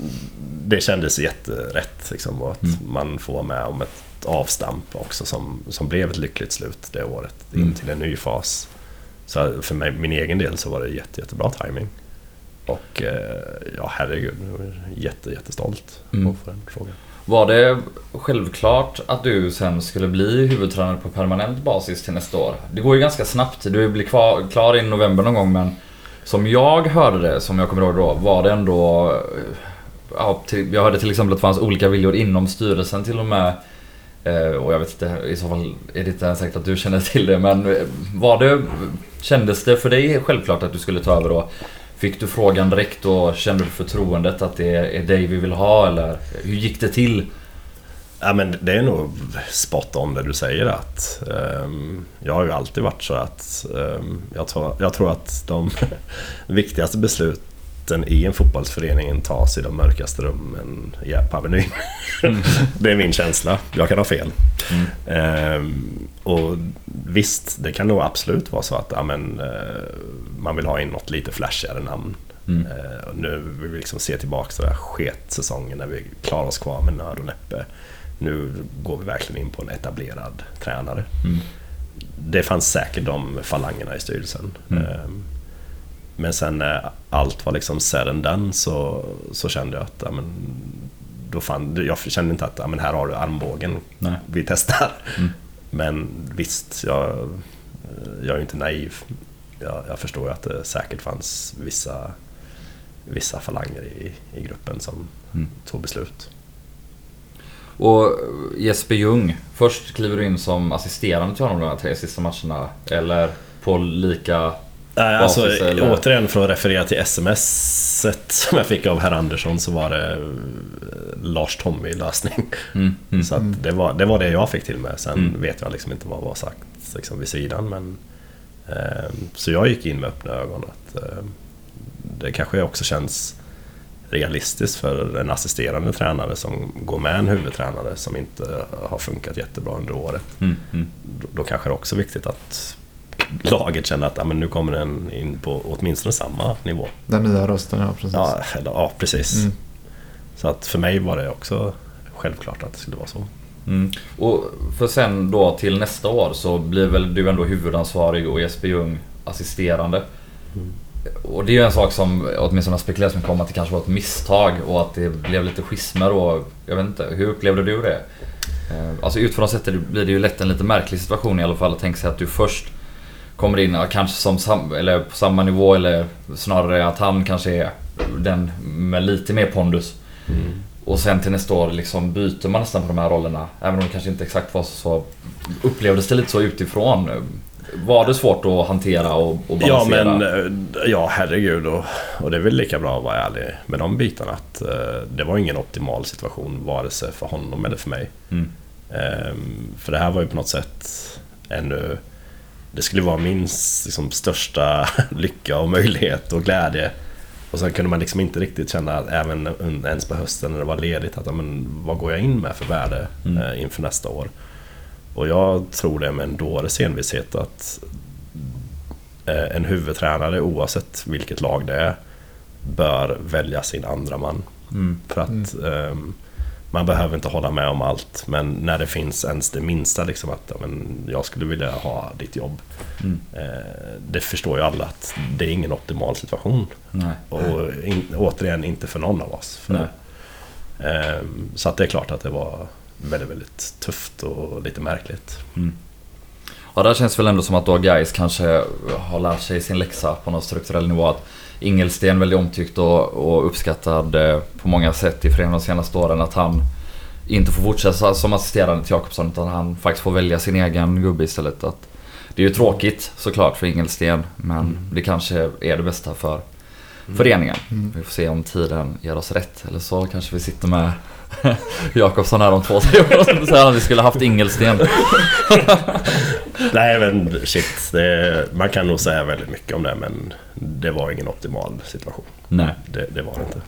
det kändes jätterätt. Liksom, och att Mm. man får vara med om ett avstamp också som, som blev ett lyckligt slut det året. In Mm. till en ny fas. Så för mig, min egen del så var det jätte, jättebra timing. Och eh, ja, herregud, jag var jätte, jättestolt Mm. få den frågan. Var det självklart att du sen skulle bli huvudtränare på permanent basis till nästa år? Det går ju ganska snabbt. Du blir kvar, klar i november någon gång men som jag hörde det, som jag kommer ihåg då, var det ändå... eh, Ja, till, jag hörde till exempel att det fanns olika viljor inom styrelsen till och med. Eh, och jag vet inte, i så fall är det inte ens säkert att du känner till det men var det... Kändes det för dig självklart att du skulle ta över då? Fick du frågan direkt och kände du förtroendet att det är dig vi vill ha eller hur gick det till? Ja, men det är nog spot on det du säger att um, jag har ju alltid varit så att um, jag, tror, jag tror att de viktigaste besluten i en fotbollsförening tas i de mörkaste rummen i på Avenyn. det är min känsla. Jag kan ha fel. Mm. Ehm, och visst, det kan nog absolut vara så att ja, men, eh, man vill ha in något lite flashigare namn. Mm. Eh, och nu vill vi liksom se tillbaka till den här sketsäsongen när vi klarar oss kvar med nöd och näppe. Nu går vi verkligen in på en etablerad tränare. Mm. Det fanns säkert de falangerna i styrelsen. Mm. Eh, Men sen när allt var liksom said and done så, så kände jag att ja, men, då fann, jag kände inte att ja, men här har du armbågen, Nej. vi testar. Mm. Men visst, jag, jag är inte naiv. Jag, jag förstår ju att det säkert fanns vissa, vissa falanger i, i gruppen som Mm. tog beslut. Och Jesper Ljung, först kliver du in som assisterande till honom de här tre sista matcherna. Eller på lika... Nej, alltså, Basis, eller? återigen för att referera till sms som jag fick av herr Andersson så var det eh, Lars Tommy-lösning. Mm, mm. Så att det, var, det var det jag fick till mig. Sen Mm. vet jag liksom inte vad var sagt liksom, vid sidan. Men, eh, så jag gick in med öppna ögon. Att, eh, det kanske också känns realistiskt för en assisterande tränare som går med en huvudtränare som inte har funkat jättebra under året. Mm, mm. Då, då kanske det är också viktigt att laget känner att ja, men nu kommer den in på åtminstone samma nivå. Den nya rösten, ja precis. Ja, eller, ja precis. Mm. Så att för mig var det också självklart att det skulle vara så. Mm. Och för sen då till nästa år så blir väl du ändå huvudansvarig och Jesper Ljung assisterande. Mm. Och det är ju en sak som åtminstone har spekulerats mycket om att det kanske var ett misstag och att det blev lite schismer och jag vet inte, hur upplevde du det? Eh, Alltså utifrån sett blir det ju lätt en lite märklig situation i alla fall att tänka sig att du först kommer in, ja, kanske som sam, eller på samma nivå eller snarare att han kanske är den med lite mer pondus. Mm. och sen till nästa år liksom byter man nästan på de här rollerna. Även om det kanske inte exakt var så, så upplevdes det lite så utifrån. Var det svårt att hantera och, och Ja balansera? men, eh, ja herregud och, och det är väl lika bra att vara ärlig med de bitarna att eh, det var ingen optimal situation vare sig för honom eller för mig. Mm. Ehm, för det här var ju på något sätt ännu... Det skulle vara min liksom, största lycka och möjlighet och glädje. Och sen kunde man liksom inte riktigt känna, att även ens på hösten när det var ledigt, att men, vad går jag in med för värde Mm. eh, inför nästa år? Och jag tror det med en dåres envishet att eh, en huvudtränare oavsett vilket lag det är bör välja sin andra man. Mm. För att ehm, man behöver inte hålla med om allt men när det finns ens det minsta liksom att ja, men, jag skulle vilja ha ditt jobb. Mm. Eh, det förstår ju alla att det är ingen optimal situation. Nej. Och in, återigen inte för någon av oss. Ehm, så att det är klart att det var väldigt, väldigt tufft och lite märkligt. Ja, där känns väl ändå som att då Gais kanske har lärt sig sin läxa på någon strukturell nivå. Att Ingelsten väldigt omtyckt och, och uppskattad eh, på många sätt i föreningen de senaste åren. Att han inte får fortsätta som assisterande till Jakobsson utan han faktiskt får välja sin egen gubbe istället. Att det är ju tråkigt såklart för Ingelsten men det kanske är det bästa för föreningen. Vi får se om tiden ger oss rätt. Eller så kanske vi sitter med Jakobsson här om två, tre år och säger att vi skulle haft Ingelsten. Nej men shit, det, man kan nog säga väldigt mycket om det men det var ingen optimal situation. Nej. Det, det var det inte.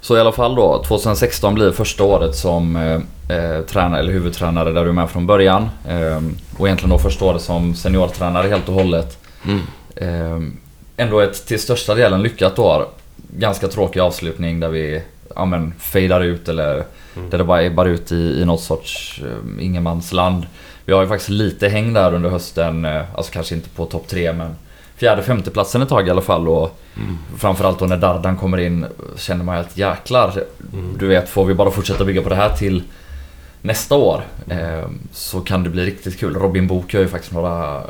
Så i alla fall då, 2016 blir första året som eh, eh, tränare eller huvudtränare där du är med från början. Eh, och egentligen då första året som seniortränare helt och hållet. Eh, ändå ett till största delen lyckat år. Ganska tråkig avslutning där vi ja, men, fejdar ut eller där det bara ebbar ut i, i något sorts eh, ingenmansland. Vi har ju faktiskt lite häng där under hösten, eh, alltså kanske inte på topp tre men fjärde, femteplatsen ett tag i alla fall. Och Framförallt då när Dardan kommer in känner man ju att jäklar, du vet får vi bara fortsätta bygga på det här till nästa år eh, så kan det bli riktigt kul. Robin Book gör ju faktiskt några, eh,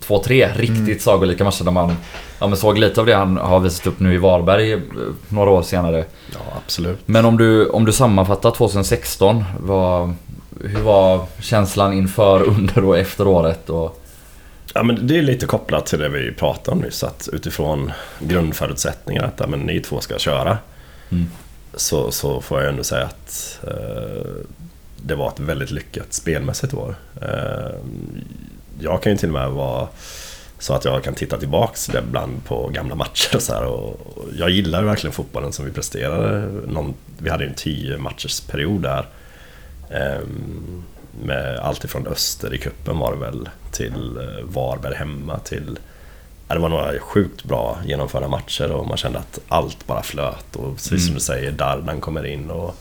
två, tre riktigt sagolika matcher där man ja, såg lite av det han har visat upp nu i Varberg eh, några år senare. Ja absolut. Men om du, om du sammanfattar 2016, vad, hur var känslan inför, under och efter året? Och, Ja, men det är lite kopplat till det vi pratade om nyss. Att utifrån grundförutsättningar att ja, men ni två ska köra. Mm. Så, så får jag ändå säga att eh, det var ett väldigt lyckat spelmässigt år. Eh, jag kan ju till och med vara så att jag kan titta tillbaks ibland på gamla matcher och så här. Och jag gillar verkligen fotbollen som vi presterade. Någon, vi hade ju en 10 matchers period där. Ehm, med allt ifrån Öster i kuppen var det väl till eh, Varberg hemma till... Det var några sjukt bra genomförda matcher och man kände att allt bara flöt och precis som Mm. du säger, Dardan kommer in och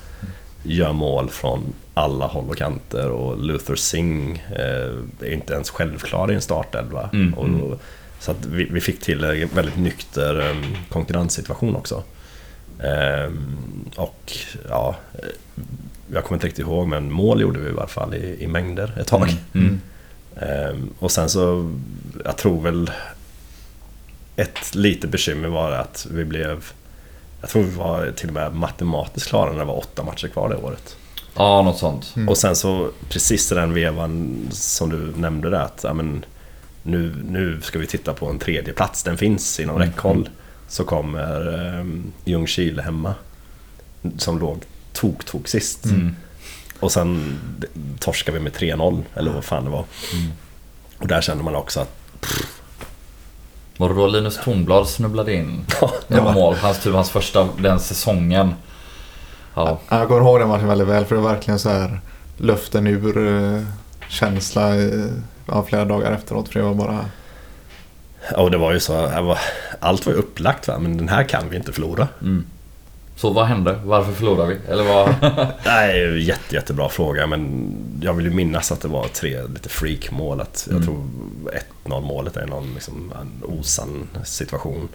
gör mål från alla håll och kanter och Luther Singh eh, är inte ens självklar i en startelva. Mm, Och, mm. Så att vi, vi fick till en väldigt nykter eh, konkurrenssituation också. Ehm, och ja, eh, jag kommer inte riktigt ihåg men mål gjorde vi i alla fall i, i mängder ett tag. Mm. Ehm, och sen så, jag tror väl ett litet bekymmer var att vi blev jag tror vi var till och med matematiskt klara när det var åtta matcher kvar det året. Ja, något sånt. Mm. Och sen så precis i den vevan som du nämnde där att ja, men, nu, nu ska vi titta på en tredje plats den finns inom Mm. räckhåll. Så kommer um, Ljungskile hemma. Som låg tok, tok sist. Mm. Och sen torskar vi med 3-0 eller vad fan det var. Mm. Och där kände man också att Var det då Linus Tornblad snubblade in? Ja. Mål. Hans tur, hans första den säsongen. Ja. Ja, Jag kommer ihåg den matchen väldigt väl för det var verkligen så här luften ur eh, känsla eh, ja, flera dagar efteråt. För det var bara... Ja, och det var ju så, allt var ju upplagt va, men den här kan vi inte förlora. Mm. Så vad hände? Varför förlorade vi? Eller vad? Nej, jätte, jättebra fråga men jag vill ju minnas att det var tre lite freak-mål. Att jag Mm. tror 1-0 målet är någon liksom, en osann situation.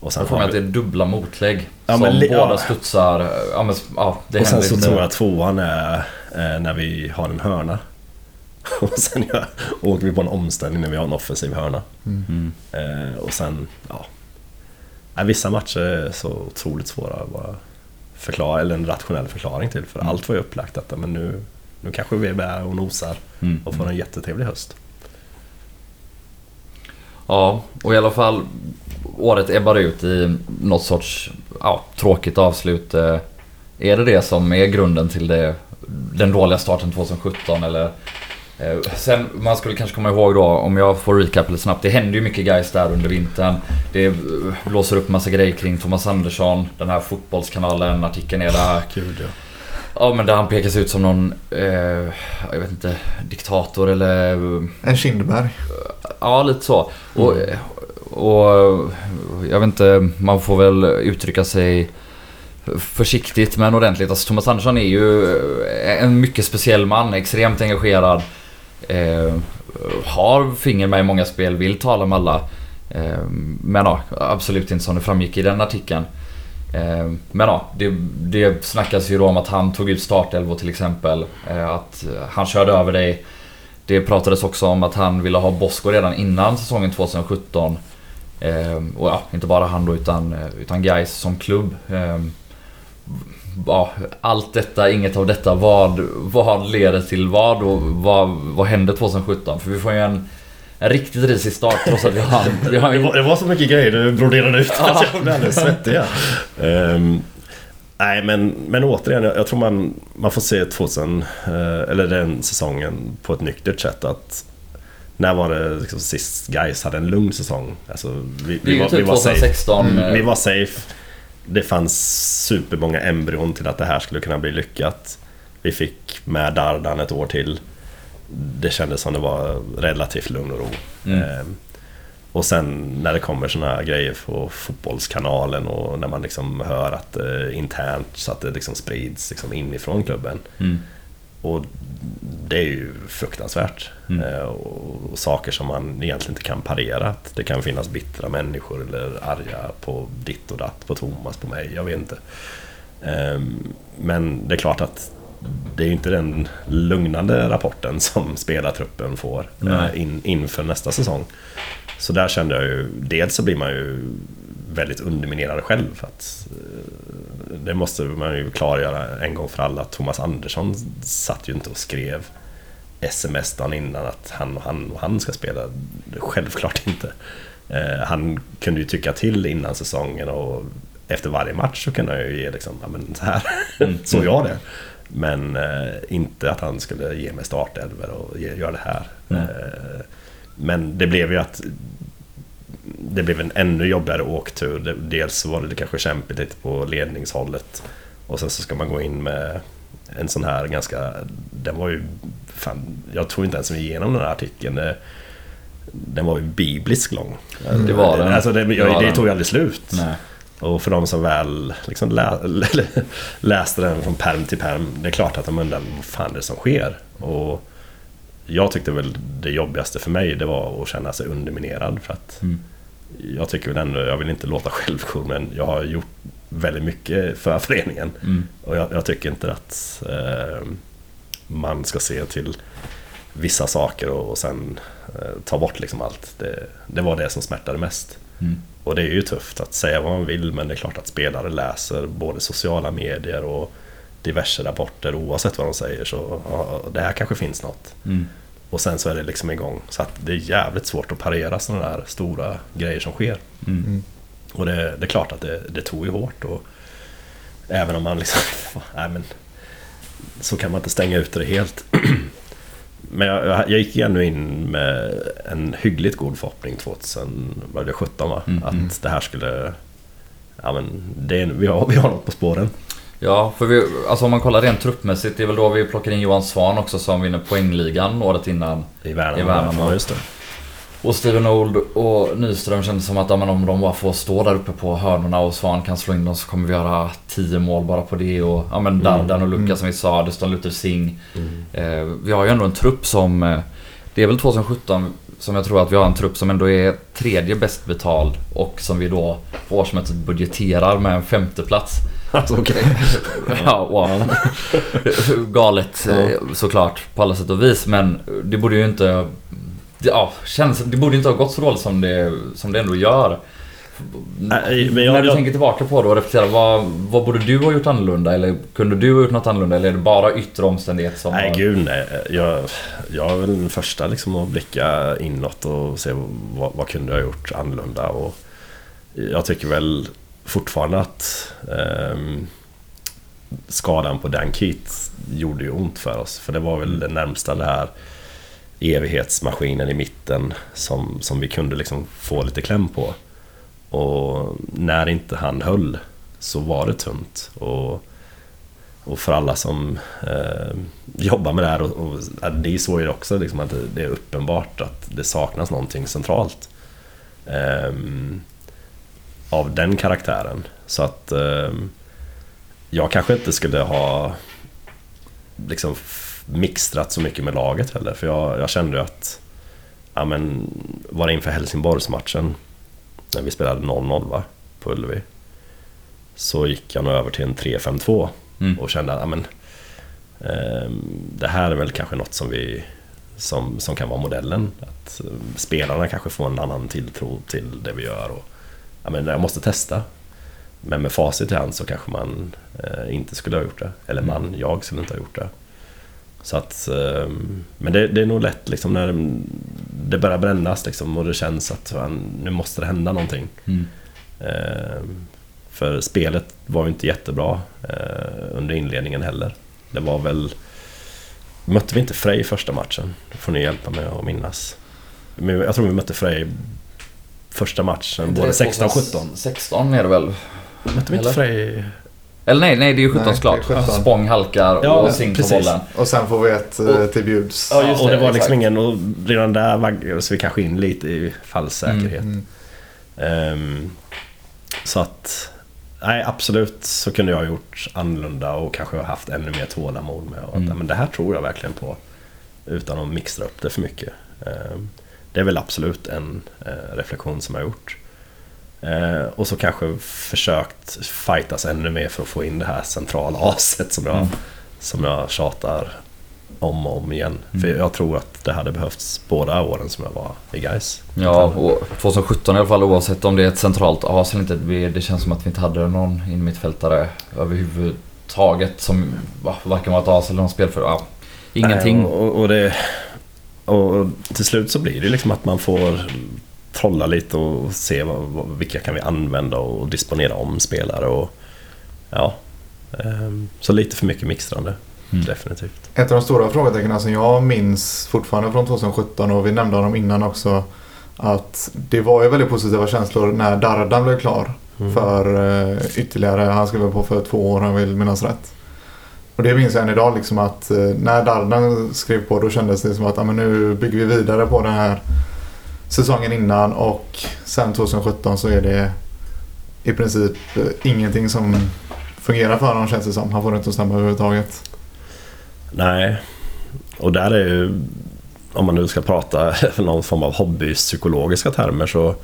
Och sen, Jag får mig att det är dubbla motlägg. Ja, som båda ja. studsar. Ja, men, ja, det och sen så tror jag tvåan är eh, när vi har en hörna. Och sen ja, åker vi på en omställning när vi har en offensiv hörna. Mm. Eh, och sen, ja. Nej, vissa matcher är så otroligt svåra att bara förklara, eller en rationell förklaring till. För Mm. allt var ju upplagt detta men nu, nu kanske vi är där och nosar Mm. och får en jättetrevlig höst. Ja, och i alla fall året ebbar ut i något sorts ja, tråkigt avslut. Eh, Är det det som är grunden till det, den dåliga starten 2017 eller? Eh, Sen, man skulle kanske komma ihåg då, om jag får recap lite snabbt. Det hände ju mycket guys där under vintern. Det eh, blåser upp massa grejer kring Thomas Andersson. Den här fotbollskanalen, artikeln är där. Gud ja. Ja men där han pekas ut som någon, eh, jag vet inte, diktator eller En Kindberg. Ja, lite så. Och, och jag vet inte, man får väl uttrycka sig försiktigt men ordentligt. Alltså Thomas Andersson är ju en mycket speciell man, extremt engagerad. Eh, har finger med i många spel, vill tala med alla. Eh, men ja, absolut inte som det framgick i den artikeln. Eh, men ja, det, det snackas ju då om att han tog ut startelvor till exempel. Eh, att han körde över dig. Det pratades också om att han ville ha Bosko redan innan säsongen 2017. Eh, och ja, inte bara han då utan, eh, utan Gais som klubb. Eh, Ja, allt detta, inget av detta. Vad, vad leder till vad och vad, vad hände 2017? För vi får ju en, en riktigt risig start trots att vi har, vi har Det var, det var så mycket grejer du broderade ut att jag blev alldeles svettig. Ehm, nej men, men återigen, jag, jag tror man, man får se 2000, eh, eller den säsongen på ett nyktert sätt. att När var det liksom sist guys hade en lugn säsong? Alltså, vi, ju var, vi var safe. 2016. Mm, eh, vi var safe. Det fanns supermånga embryon till att det här skulle kunna bli lyckat. Vi fick med Dardan ett år till. Det kändes som det var relativt lugn och ro. Mm. Ehm, och sen när det kommer såna här grejer på fotbollskanalen och när man liksom hör att det internt så att det liksom sprids liksom inifrån klubben. Mm. Och det är ju fruktansvärt. Mm. Eh, och, saker som man egentligen inte kan parera. Det kan finnas bittra människor eller arga på ditt och datt, på Thomas, på mig, jag vet inte. Ehm, men det är klart att det är inte den lugnande rapporten som spelartruppen får Nej. eh, in, inför nästa säsong. Så där kände jag ju, dels så blir man ju väldigt underminerad själv. Att, eh, det måste man ju klargöra en gång för alla. att Thomas Andersson satt ju inte och skrev sms dagen innan att han och han och han ska spela. Självklart inte. Eh, han kunde ju tycka till innan säsongen och efter varje match så kunde han ju ge liksom, ja men så här, Mm. så jag det. Men eh, inte att han skulle ge mig startelver och göra det här. Mm. Men det blev ju att det blev en ännu jobbigare åktur. Dels var det kanske kämpigt lite på ledningshållet. Och sen så ska man gå in med en sån här ganska... Den var ju... Fan, jag tror inte ens vi igenom den här artikeln. Den var ju bibliskt lång. Det var den. Alltså det, jag, det tog ju aldrig slut. Nej. Och för de som väl liksom lä, läste den från perm till perm, det är klart att de undrar vad fan är det som sker? Och jag tyckte väl det jobbigaste för mig, det var att känna sig underminerad. För att Mm. Jag tycker väl ändå, jag vill inte låta självgod, men jag har gjort väldigt mycket för föreningen. Mm. Och jag, jag tycker inte att eh, man ska se till vissa saker och, och sen eh, ta bort liksom allt. Det, det var det som smärtade mest. Mm. Och det är ju tufft att säga vad man vill men det är klart att spelare läser både sociala medier och diverse rapporter oavsett vad de säger så ja, det här kanske finns något. Mm. Och sen så är det liksom igång. Så att det är jävligt svårt att parera sådana där stora grejer som sker. Mm. Och det, det är klart att det, det tog ju hårt. Och även om man liksom... Nej men... Så kan man inte stänga ut det helt. Men jag, jag gick ändå in med en hyggligt god förhoppning 2017 va? Mm. Att det här skulle... Ja men det är, vi, har, vi har något på spåren. Ja, för vi, alltså om man kollar rent truppmässigt, det är väl då vi plockar in Johan Svan också som vinner poängligan året innan. I Värnamo. I Värnamo. Just det. Och Steven Old och Nyström kändes som att ja, men om de bara får stå där uppe på hörnorna och Svan kan slå in dem så kommer vi göra 10 mål bara på det. Och ja, men Dardan och Luka Mm. som vi sa, Deston Luther Singh. Mm. Eh, vi har ju ändå en trupp som... Eh, det är väl 2017 som jag tror att vi har en trupp som ändå är tredje bäst betald och som vi då på årsmötet budgeterar med en femte plats. Alltså okej. Ja, wow. Galet eh, såklart på alla sätt och vis men det borde ju inte... Ja, känns, det borde inte ha gått så dåligt som det, som det ändå gör. Nej, men jag- när du jag- tänker tillbaka på det och reflekterar, vad, vad borde du ha gjort annorlunda? Eller kunde du ha gjort något annorlunda? Eller är det bara yttre omständigheter som... Nej har- gud nej. Jag, jag är väl den första liksom att blicka inåt och se vad, vad kunde jag ha gjort annorlunda. Och jag tycker väl fortfarande att eh, skadan på Dan Keat gjorde ju ont för oss. För det var väl det närmsta det här evighetsmaskinen i mitten som, som vi kunde liksom få lite kläm på. Och när inte han höll så var det tunt. Och och för alla som eh, jobbar med det här och, och det är så ju också liksom att det, det är uppenbart att det saknas någonting centralt. ehm, av den karaktären. Så att ehm, jag kanske inte skulle ha liksom mixtrat så mycket med laget heller. För jag, jag kände ju att ja, men, var det inför Helsingborgsmatchen när vi spelade 0-0 va? På Ullevi. Så gick jag nog över till en 3-5-2 Mm. och kände att ja, men, ehm, det här är väl kanske något som, vi, som, som kan vara modellen. Att eh, spelarna kanske får en annan tilltro till det vi gör. Och, ja, men jag måste testa. Men med facit i hand så kanske man eh, inte skulle ha gjort det. Eller Mm. man, jag skulle inte ha gjort det. Så att, ehm, men det, det är nog lätt liksom när det börjar brännas liksom och det känns att fan, nu måste det hända någonting. Mm. Ehm, För spelet var ju inte jättebra eh, under inledningen heller. Det var väl... Mötte vi inte Frej första matchen? Det får ni hjälpa mig att minnas. Men jag tror vi mötte Frej första matchen, både det 16 och 17. 16 är det väl? Mötte vi inte Eller? Frej? Eller nej, nej det är ju 17 Nej, klart. det är 17. Spång halkar Ja, och Sing på bollen. Och sen får vi ett eh, Och- till bjuds. Ja, just och det det, var liksom exakt. ingen... Och redan där vaggades vi kanske in lite i falsk säkerhet. Mm. Ehm, så att... Nej, absolut så kunde jag ha gjort annorlunda och kanske haft ännu mer tålamod med. Och, Mm. att, men det här tror jag verkligen på. Utan att mixtra upp det för mycket. Ehm, det är väl absolut en eh, reflektion som jag har gjort. Eh, och så kanske försökt fightas ännu mer för att få in det här centrala aset som jag, Mm. som jag tjatar om och om igen. Mm. För jag tror att det hade behövts båda åren som jag var i Gais. Ja, och 2017 i alla fall oavsett om det är ett centralt as eller inte. Det känns som att vi inte hade någon innermittfältare överhuvudtaget som va, varken var ett as eller någon spelför. Ja, ingenting. Nej, Och, och, det, och till slut så blir det liksom att man får trolla lite och se vad, vad, vilka kan vi använda och disponera om spelare. Och, ja, ehm, så lite för mycket mixtrande, Mm. definitivt. Ett av de stora frågetecknen som jag minns fortfarande från 2017 och vi nämnde honom innan också. Att det var ju väldigt positiva känslor när Dardan blev klar Mm. för eh, ytterligare, han skrev på för två år om jag vill minnas rätt. Och det minns jag än idag liksom att eh, när Dardan skrev på då kändes det som att ah, men nu bygger vi vidare på den här säsongen innan och sen 2017 så är det i princip eh, ingenting som fungerar för honom känns det som. Han får det inte att stämma överhuvudtaget. Nej, och där är ju, om man nu ska prata någon form av hobbypsykologiska termer så,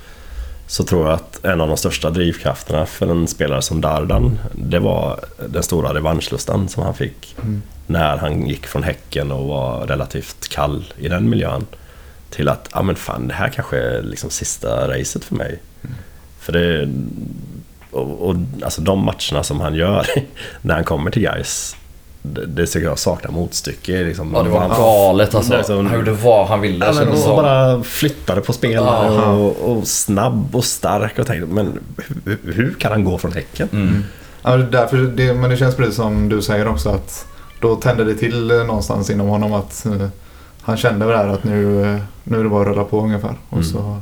så tror jag att en av de största drivkrafterna för en spelare som Dardan, det var den stora revanschlustan som han fick Mm. när han gick från Häcken och var relativt kall i den miljön. Till att, ja men fan det här kanske är liksom sista racet för mig. För det... Och, och alltså de matcherna som han gör när han kommer till Gais det, det tycker jag saknar motstycke. Liksom, Ja, det var Han- galet alltså. Det är som- Han gjorde vad han ville Ja, men som. bara flyttade på spelare Ja. och, och snabb och stark och tänkte, men hur, hur kan han gå från Häcken? Mm. Ja, därför det, men det känns precis som du säger också att då tände det till eh, någonstans inom honom att eh, han kände väl där att nu, eh, nu är det bara att rulla på ungefär. Och Mm. så,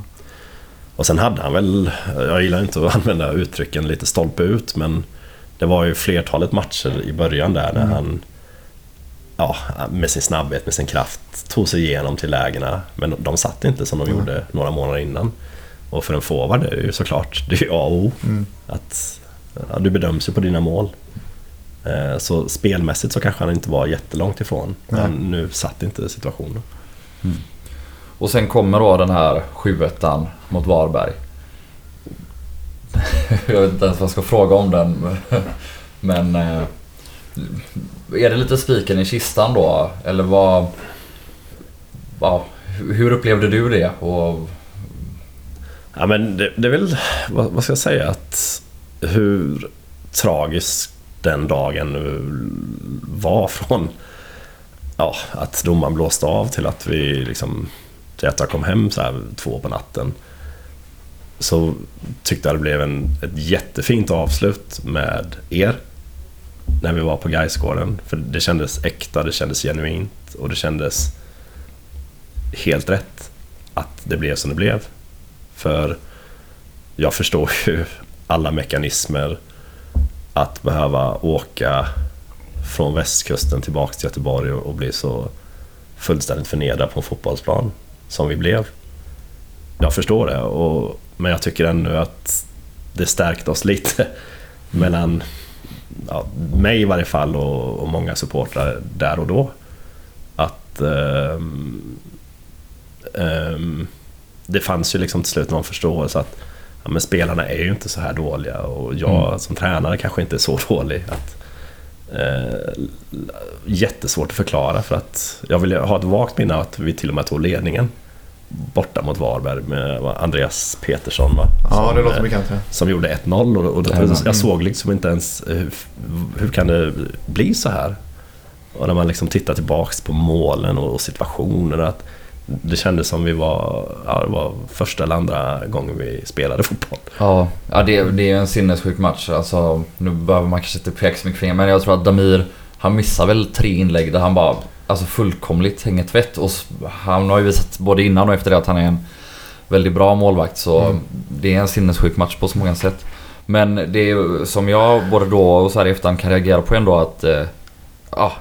Och sen hade han väl, jag gillar inte att använda uttrycken lite stolpe ut, men det var ju flertalet matcher i början där när Mm. han ja, med sin snabbhet, med sin kraft tog sig igenom till lägena. Men de satt inte som de Mm. gjorde några månader innan. Och för en forward är det ju såklart, det är ju A och O. mm. Att ja, du bedöms ju på dina mål. Eh, Så spelmässigt så kanske han inte var jättelångt ifrån. Men Nej. nu satt inte situationen. Och sen kommer då den här 7 mot Varberg. jag vet inte ens vad jag ska fråga om den. Men eh, är det lite spiken i kistan då? Eller vad... Ja, hur upplevde du det? Och, Ja men det, det är väl, vad, vad ska jag säga, att hur tragisk den dagen var från ja, att domaren blåste av till att vi liksom till att jag kom hem så här två på natten. Så tyckte jag det blev en, ett jättefint avslut med er. När vi var på Gaisgården. För det kändes äkta, det kändes genuint och det kändes helt rätt att det blev som det blev. För jag förstår ju alla mekanismer att behöva åka från västkusten tillbaka till Göteborg och bli så fullständigt förnedrad på en fotbollsplan som vi blev. Jag förstår det, och, men jag tycker ännu att det stärkte oss lite mellan ja, mig i varje fall och, och många supportrar där och då. Att um, um, det fanns ju liksom till slut någon förståelse att ja, men spelarna är ju inte så här dåliga och jag mm. som tränare kanske inte är så dålig. Att, eh, jättesvårt att förklara för att jag vill ha ett vagt minne att vi till och med tog ledningen borta mot Varberg med Andreas Petersson va? Ja, som, det låter bekant. Ja. Som gjorde 1-0 och, och jag såg liksom inte ens hur, hur kan det bli så här? Och när man liksom tittar tillbaks på målen och situationerna. Att det kändes som vi var, ja, det var första eller andra gången vi spelade fotboll. Ja, ja det, det är en sinnessjuk match. Alltså, nu behöver man kanske inte peka så mycket finger, men jag tror att Damir, han missar väl tre inlägg där han bara alltså fullkomligt hänger tvätt. Och han har ju visat både innan och efter det att han är en väldigt bra målvakt. Så mm. det är en sinnessjuk match på så många sätt. Men det är som jag både då och så här i efterhand kan reagera på ändå att... Eh,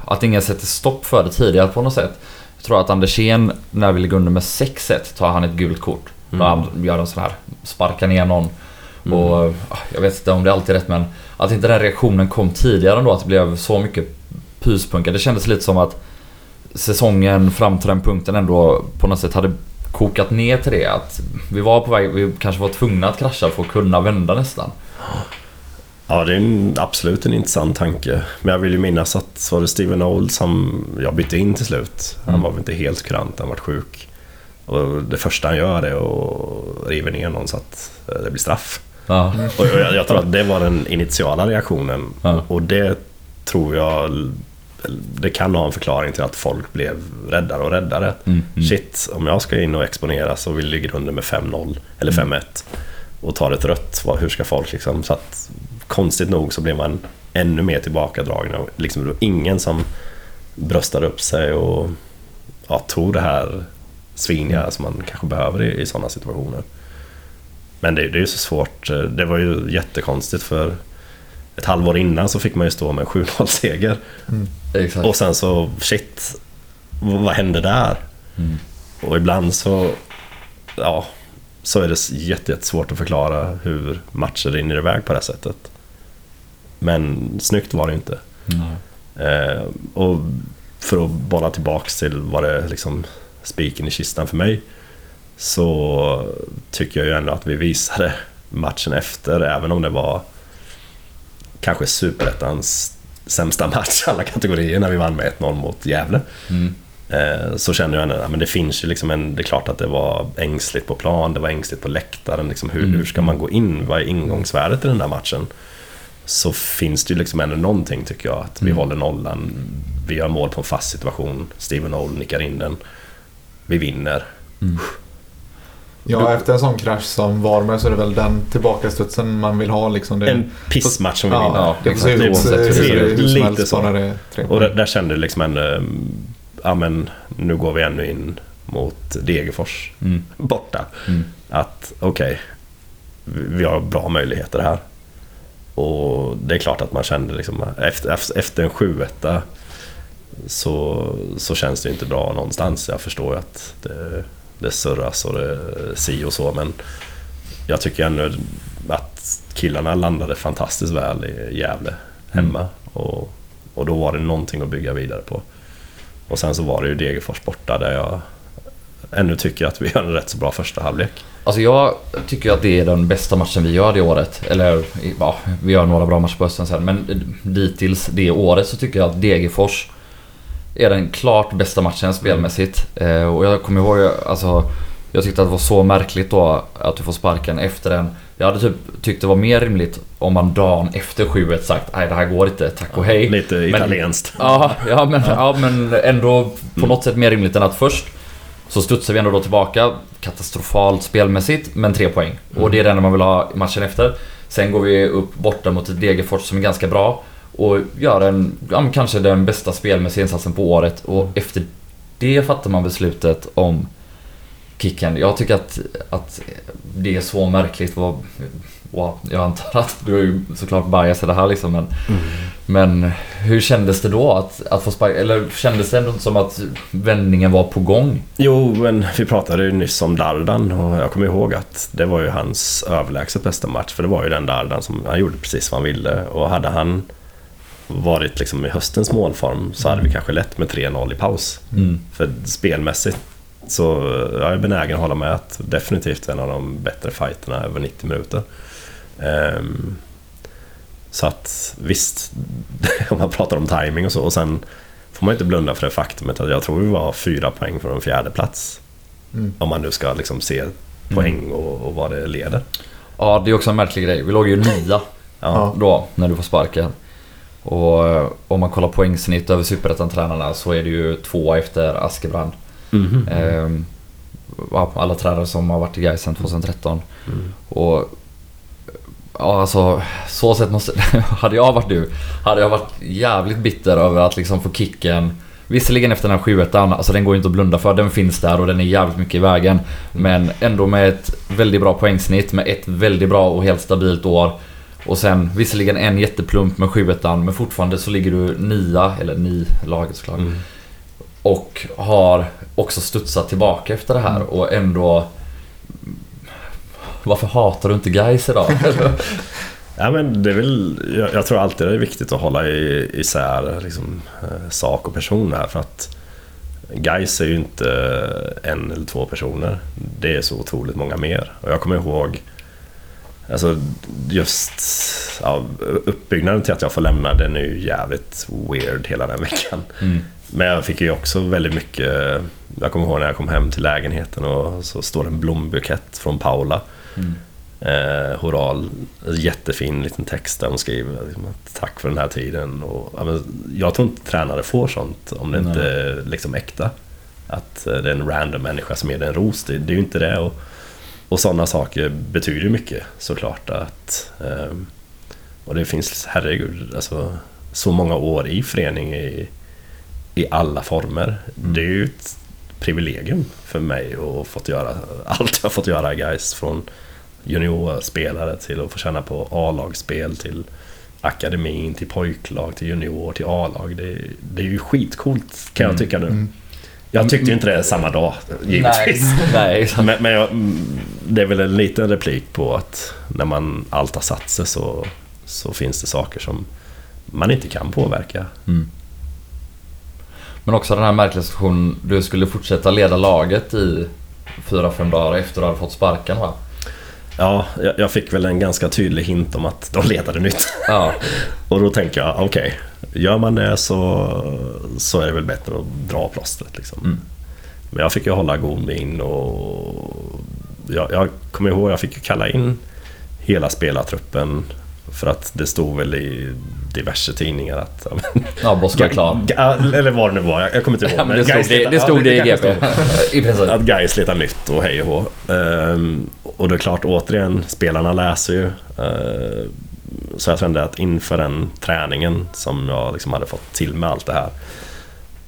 att ingen sätter stopp för det tidigare på något sätt. Jag tror att Andersén, när vi ligger under med 6-1, tar han ett gult kort. Mm. han gör en sån här, sparkar ner någon. Mm. Och jag vet inte om det alltid är rätt men att inte den reaktionen kom tidigare ändå, att det blev så mycket pyspunka. Det kändes lite som att säsongen fram till den punkten ändå på något sätt hade kokat ner till det. Att vi var på väg, vi kanske var tvungna att krascha för att kunna vända nästan. Ja, det är en, absolut en intressant tanke. Men jag vill ju minnas att var det Steven Old som jag bytte in till slut. Han mm. var väl inte helt kurant, han var sjuk. Och det första han gör är att riva ner någon så att eh, det blir straff. Ja. Och jag, jag, tror att det var den initiala reaktionen. Ja. Och det tror jag det kan ha en förklaring till att folk blev räddare och räddare. Mm, mm. Shit, om jag ska in och exponeras och vi ligger under med 5-0 eller 5-1 mm. och tar ett rött, hur ska folk liksom... Så att, konstigt nog så blev man ännu mer tillbakadragen. Liksom, det var ingen som bröstade upp sig och ja, tog det här sviniga mm. som man kanske behöver i, i sådana situationer. Men det, det är ju så svårt. Det var ju jättekonstigt för ett halvår innan så fick man ju stå med 7-0 seger. Mm. Och sen så, shit, vad hände där? Mm. Och ibland så, ja, så är det jättesvårt att förklara hur matcher rinner iväg på det här sättet. Men snyggt var det inte. Mm. Eh, och för att bolla tillbaks till vad det liksom spiken i kistan för mig. Så tycker jag ju ändå att vi visade matchen efter, även om det var kanske superettans sämsta match alla kategorier när vi vann med 1-0 mot Gävle. Mm. Eh, så känner jag men det finns ju liksom en, det är klart att det var ängsligt på plan, det var ängsligt på läktaren. Liksom hur, mm. hur ska man gå in? Vad är ingångsvärdet i den där matchen? Så finns det ju liksom ändå någonting tycker jag, att vi mm. håller nollan. Vi gör mål på en fast situation, Steven Old nickar in den. Vi vinner. Mm. Ja, efter en sån krasch som Varberg så är det väl den tillbakastudsen man vill ha. Liksom det. En pissmatch som vi vinner. Ja, se ut lite så. Och där, där kände jag liksom en... Ja men nu går vi ännu in mot Degerfors mm. borta. Mm. Att okej, okay, vi har bra möjligheter här. Och det är klart att man kände liksom efter, efter en 7 så, så känns det inte bra någonstans. Jag förstår ju att det, det surras och det si och så men jag tycker ändå att killarna landade fantastiskt väl i Gävle hemma mm. och, och då var det någonting att bygga vidare på. Och sen så var det ju Degerfors borta där jag ännu tycker att vi gör en rätt så bra första halvlek. Alltså jag tycker att det är den bästa matchen vi gör det året. Eller ja, vi gör några bra matcher på hösten sen men dittills det året så tycker jag att Degerfors är den klart bästa matchen spelmässigt. Eh, och jag kommer ihåg alltså Jag tyckte att det var så märkligt då att du får sparken efter en... Jag hade typ tyckt det var mer rimligt om man dagen efter 7 sagt nej det här går inte, tack och hej. Lite italienskt. Ja, ja, men, ja, men ändå på något sätt mer rimligt än att först så studsar vi ändå då tillbaka katastrofalt spelmässigt men tre poäng. Och det är det enda man vill ha matchen efter. Sen går vi upp borta mot ett Degerfors som är ganska bra och gör en, ja, kanske den bästa spelmässiga insatsen på året och efter det fattar man beslutet om kicken. Jag tycker att, att det är så märkligt. Vad, wow, jag antar att du är ju såklart bias i det här liksom men, men hur kändes det då att, att få sparka? Eller kändes det ändå inte som att vändningen var på gång? Jo, men vi pratade ju nyss om Dardan och jag kommer ihåg att det var ju hans överlägset bästa match. För det var ju den Dardan som han gjorde precis vad han ville. Och hade han varit liksom i höstens målform så hade vi kanske lätt med 3-0 i paus. Mm. För spelmässigt så jag är benägen att hålla med att definitivt en av de bättre fighterna över 90 minuter. Ehm, så att visst, om man pratar om timing och så. Och sen får man inte blunda för det faktumet att jag tror vi var fyra poäng från en fjärde plats Mm. Om man nu ska liksom se poäng och, och vad det leder. Ja, det är också en märklig grej. Vi låg ju nia Ja. då när du får sparken. Och eh, om man kollar poängsnitt över superettan-tränarna så är det ju två efter Askebrand. Mhm. Ehm, ja, alla tränare som har varit i Gais sedan 2013. Mm. Och ja, alltså så sett måste... hade jag varit du, hade jag varit jävligt bitter över att liksom få kicken. Visserligen efter den här 7 alltså den går ju inte att blunda för. Den finns där och den är jävligt mycket i vägen. Men ändå med ett väldigt bra poängsnitt, med ett väldigt bra och helt stabilt år. Och sen visserligen en jätteplump med 7 men fortfarande så ligger du nia, eller ni, laget såklart. Mm. Och har också studsat tillbaka efter det här och ändå... Varför hatar du inte guys idag? Ja, men det är väl, jag, jag tror alltid det är viktigt att hålla i, isär liksom, eh, sak och person här för att Gais är ju inte en eller två personer. Det är så otroligt många mer. Och jag kommer ihåg Alltså just ja, uppbyggnaden till att jag får lämna den är ju jävligt weird hela den veckan. Mm. Men jag fick ju också väldigt mycket Jag kommer ihåg när jag kom hem till lägenheten och så står det en blombukett från Paula Mm. eh, Horal, jättefin liten text där hon skriver liksom, tack för den här tiden. Och, ja, jag tror inte tränare får sånt om det Nej. inte är liksom äkta. Att eh, det är en random människa som ger dig en ros, det, det är ju inte det. Och, och sådana saker betyder ju mycket såklart. Att, ehm, och det finns, herregud, alltså, så många år i förening i, i alla former. Mm. Det är ju ett privilegium för mig att fått göra allt jag fått göra guys från juniorspelare till att få känna på A-lagsspel till akademin, till pojklag, till junior, till A-lag. Det, det är ju skitcoolt kan jag Mm. tycka nu. Mm. Jag tyckte ju inte det samma dag, givetvis. Nej. Men, men jag, mm, det är väl en liten replik på att när man allt satt sig så, så finns det saker som man inte kan påverka. Mm. Men också den här märkliga situationen, du skulle fortsätta leda laget i fyra fem dagar efter du hade fått sparken va? Ja, jag, jag fick väl en ganska tydlig hint om att de letade nytt. Ja. Och då tänker jag, okej, gör man det så, så är det väl bättre att dra plåstret. Liksom. Mm. Men jag fick ju hålla god min och jag, jag kommer ihåg jag fick kalla in hela spelartruppen för att det stod väl i diverse tidningar att... ja, Boska är klar. Eller vad det nu var, jag, kommer inte ihåg. Ja, det stod det, det, stod det i GP. Att Gais letar nytt och hej och hå. Ehm, och det är klart, återigen, spelarna läser ju. Ehm, så jag kände att inför den träningen som jag liksom hade fått till med allt det här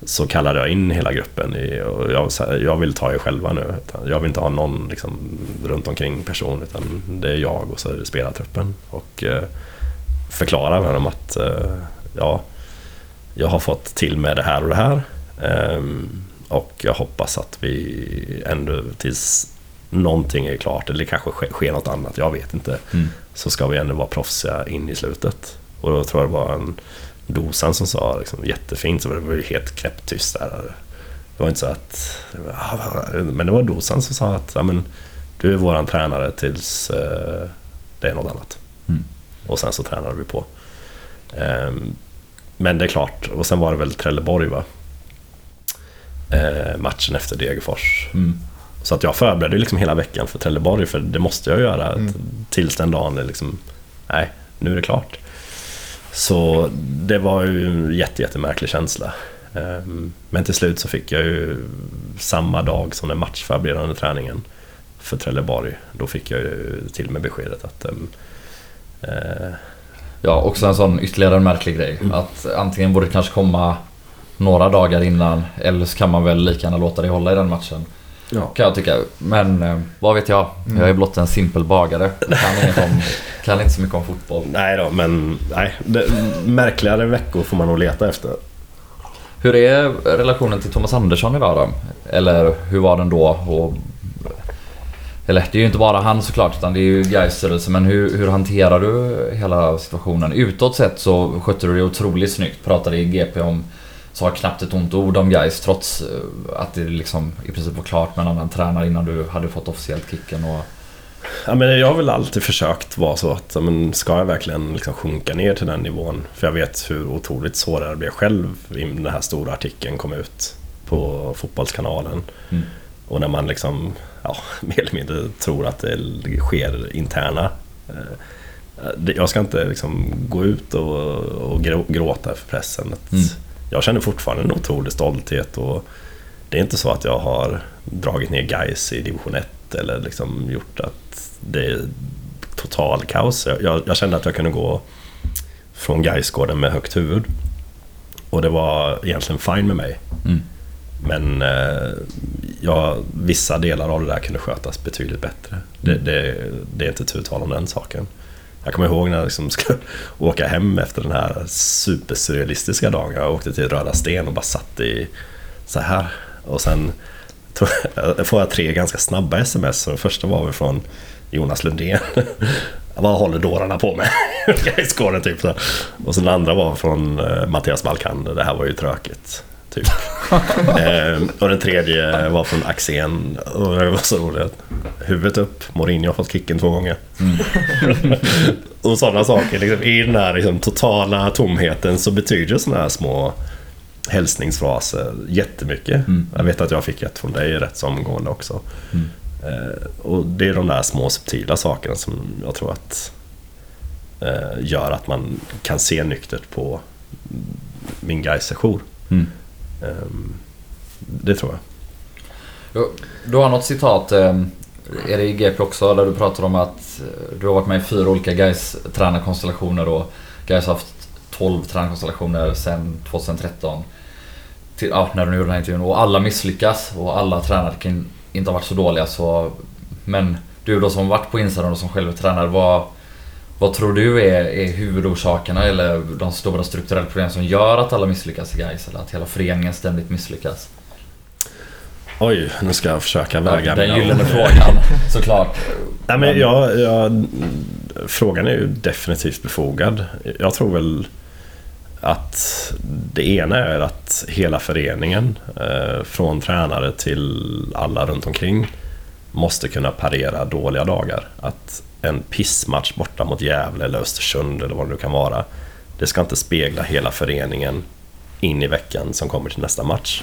så kallade jag in hela gruppen i, och jag, jag vill ta er själva nu. Jag vill inte ha någon liksom, runt omkring person utan det är jag och så är det spelartruppen. Och eh, förklara för dem att eh, ja, jag har fått till med det här och det här. Ehm, och jag hoppas att vi ändå tills någonting är klart eller kanske sker, något annat, jag vet inte. Mm. Så ska vi ändå vara proffsiga in i slutet. Och då tror jag det var en dosan som sa liksom, jättefint, så det var ju helt knäpptyst där. Det var inte så att... Men det var dosan som sa att ja, men, du är våran tränare tills eh, det är något annat. Mm. Och sen så tränade vi på. Ehm, men det är klart, och sen var det väl Trelleborg va? Eh, matchen efter Degerfors. Mm. Så att jag förberedde liksom hela veckan för Trelleborg, för det måste jag göra Mm. tills den dagen är liksom, nej, nu är det klart. Så det var ju en jätte, jättemärklig känsla. Ehm, Men till slut så fick jag ju samma dag som den matchförberedande träningen för Trelleborg, då fick jag ju till mig beskedet att ehm, eh, Ja, också en sån ytterligare en märklig grej. Mm. Att antingen borde det kanske komma några dagar innan eller så kan man väl lika gärna låta dig hålla i den matchen. Ja. Kan jag tycka. Men eh, vad vet jag? Jag är blott en simpel bagare. Kan, inget om, kan inte så mycket om fotboll. Nej då, men nej, det, märkligare veckor får man nog leta efter. Hur är relationen till Thomas Andersson idag då? Eller hur var den då? Och, eller det är ju inte bara han såklart utan det är ju Gais. Men hur, hur hanterar du hela situationen? Utåt sett så skötte du det otroligt snyggt. Pratade i GP om sa knappt ett ont ord om Gais trots eh, att det liksom i princip var klart med en annan tränare innan du hade fått officiellt kicken. Och, Ja, men jag har väl alltid försökt vara så att men ska jag verkligen liksom sjunka ner till den nivån? För jag vet hur otroligt sårad jag blev själv innan den här stora artikeln kom ut på Fotbollskanalen. Mm. Och när man liksom ja, mer eller mindre tror att det sker interna. eh, det- Jag ska inte liksom gå ut och, och grå- gråta för pressen. Att Mm. Jag känner fortfarande en otrolig stolthet och det är inte så att jag har dragit ner guys i division 1 eller liksom gjort att det är total kaos. Jag, jag, kände att jag kunde gå från Gaisgården med högt huvud. Och det var egentligen fine med mig. mm. Men eh, ja, vissa delar av det där kunde skötas betydligt bättre. Det, det, det är inte tu tal om den saken. Jag kommer ihåg när jag liksom ska åka hem efter den här supersurrealistiska dagen. Jag åkte till Röda Sten och bara satt i så här. Och sen tog, får jag tre ganska snabba sms. Den första var väl från Jonas Lundén. Vad håller dårarna på med? i skåren typ. Och sen den andra var från eh, Mattias Balkander. Det här var ju tråkigt. Typ. eh, och den tredje var från Axén. Och det var så roligt. Huvudet upp, Mourinho har fått kicken två gånger. och sådana saker. Liksom, I den här liksom, totala tomheten så betyder sådana här små hälsningsfraser jättemycket. Mm. Jag vet att jag fick ett från dig rätt så omgående också. Eh, och det är de där små subtila sakerna som jag tror att eh, gör att man kan se nyktert på min Gais-sejour. Mm. Ehm, det tror jag. Du, har något citat, ehm, är det i GP också, där du pratar om att eh, du har varit med i fyra olika guys tränarkonstellationer och Gais har haft 12 tränarkonstellationer sedan 2013. Till, ja, när du gjorde den här intervjun. Och alla misslyckas och alla tränare kan inte ha varit så dåliga så... Men du då som varit på insidan och som själv är tränare, vad, vad tror du är, är huvudorsakerna eller de stora strukturella problem som gör att alla misslyckas i Gais eller att hela föreningen ständigt misslyckas? Oj, nu ska jag försöka väga Den mina gyllene ord. frågan, såklart. Nej, men jag, jag, frågan är ju definitivt befogad. Jag tror väl att det ena är att hela föreningen, eh, från tränare till alla runt omkring, måste kunna parera dåliga dagar. Att en pissmatch borta mot Gävle eller Östersund eller vad det nu kan vara, det ska inte spegla hela föreningen in i veckan som kommer till nästa match.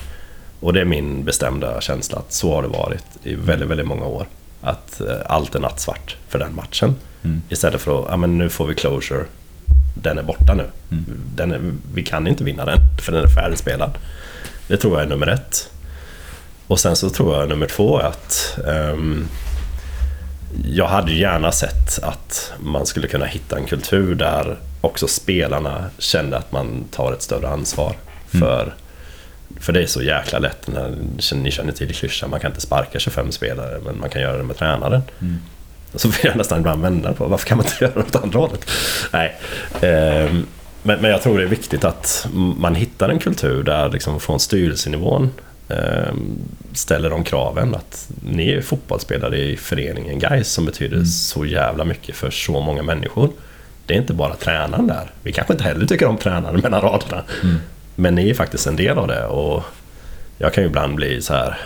Och det är min bestämda känsla att så har det varit i väldigt, väldigt många år. Att eh, allt är nattsvart för den matchen. Mm. Istället för att, ja men nu får vi closure. Den är borta nu. Mm. Den är, vi kan inte vinna den, för den är färdigspelad. Det tror jag är nummer ett. Och sen så tror jag nummer två är att ehm, jag hade gärna sett att man skulle kunna hitta en kultur där också spelarna kände att man tar ett större ansvar för för det är så jäkla lätt, när, ni känner till klyschan, man kan inte sparka 25 spelare men man kan göra det med tränaren. Mm. Så vill jag nästan ibland vända på varför kan man inte göra det åt andra hållet? Nej. Ehm, men, men jag tror det är viktigt att man hittar en kultur där liksom från styrelsenivån ställer de kraven att ni är fotbollsspelare i föreningen Gais som betyder Mm. så jävla mycket för så många människor. Det är inte bara tränaren där. Vi kanske inte heller tycker om tränaren mellan raderna. Mm. Men ni är faktiskt en del av det och jag kan ju ibland bli så här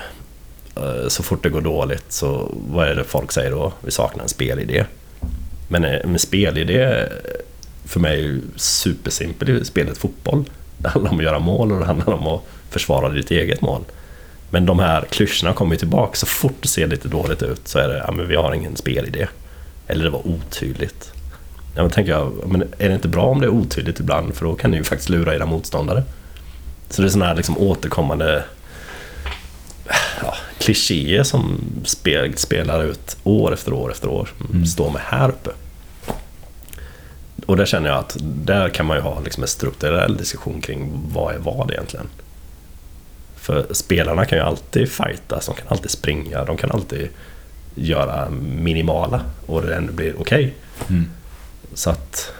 eh, så fort det går dåligt så vad är det folk säger då? Vi saknar en spelidé. Men eh, en spelidé eh, för mig är ju supersimpel i spelet fotboll. Det handlar om att göra mål och det handlar om att försvara ditt eget mål. Men de här klyschorna kommer ju tillbaka. Så fort det ser lite dåligt ut så är det ja, men vi har ingen spelidé. Eller det var otydligt. Ja, men tänker jag, men är det inte bra om det är otydligt ibland? För då kan ni ju faktiskt lura era motståndare. Så det är sådana här liksom återkommande ja, klichéer som spel, spelar ut år efter år efter år. Mm. står med här uppe. Och där känner jag att där kan man ju ha liksom en strukturell diskussion kring vad är vad egentligen. För spelarna kan ju alltid fightas, de kan alltid springa, de kan alltid göra minimala och det ändå blir okej. Mm. Så att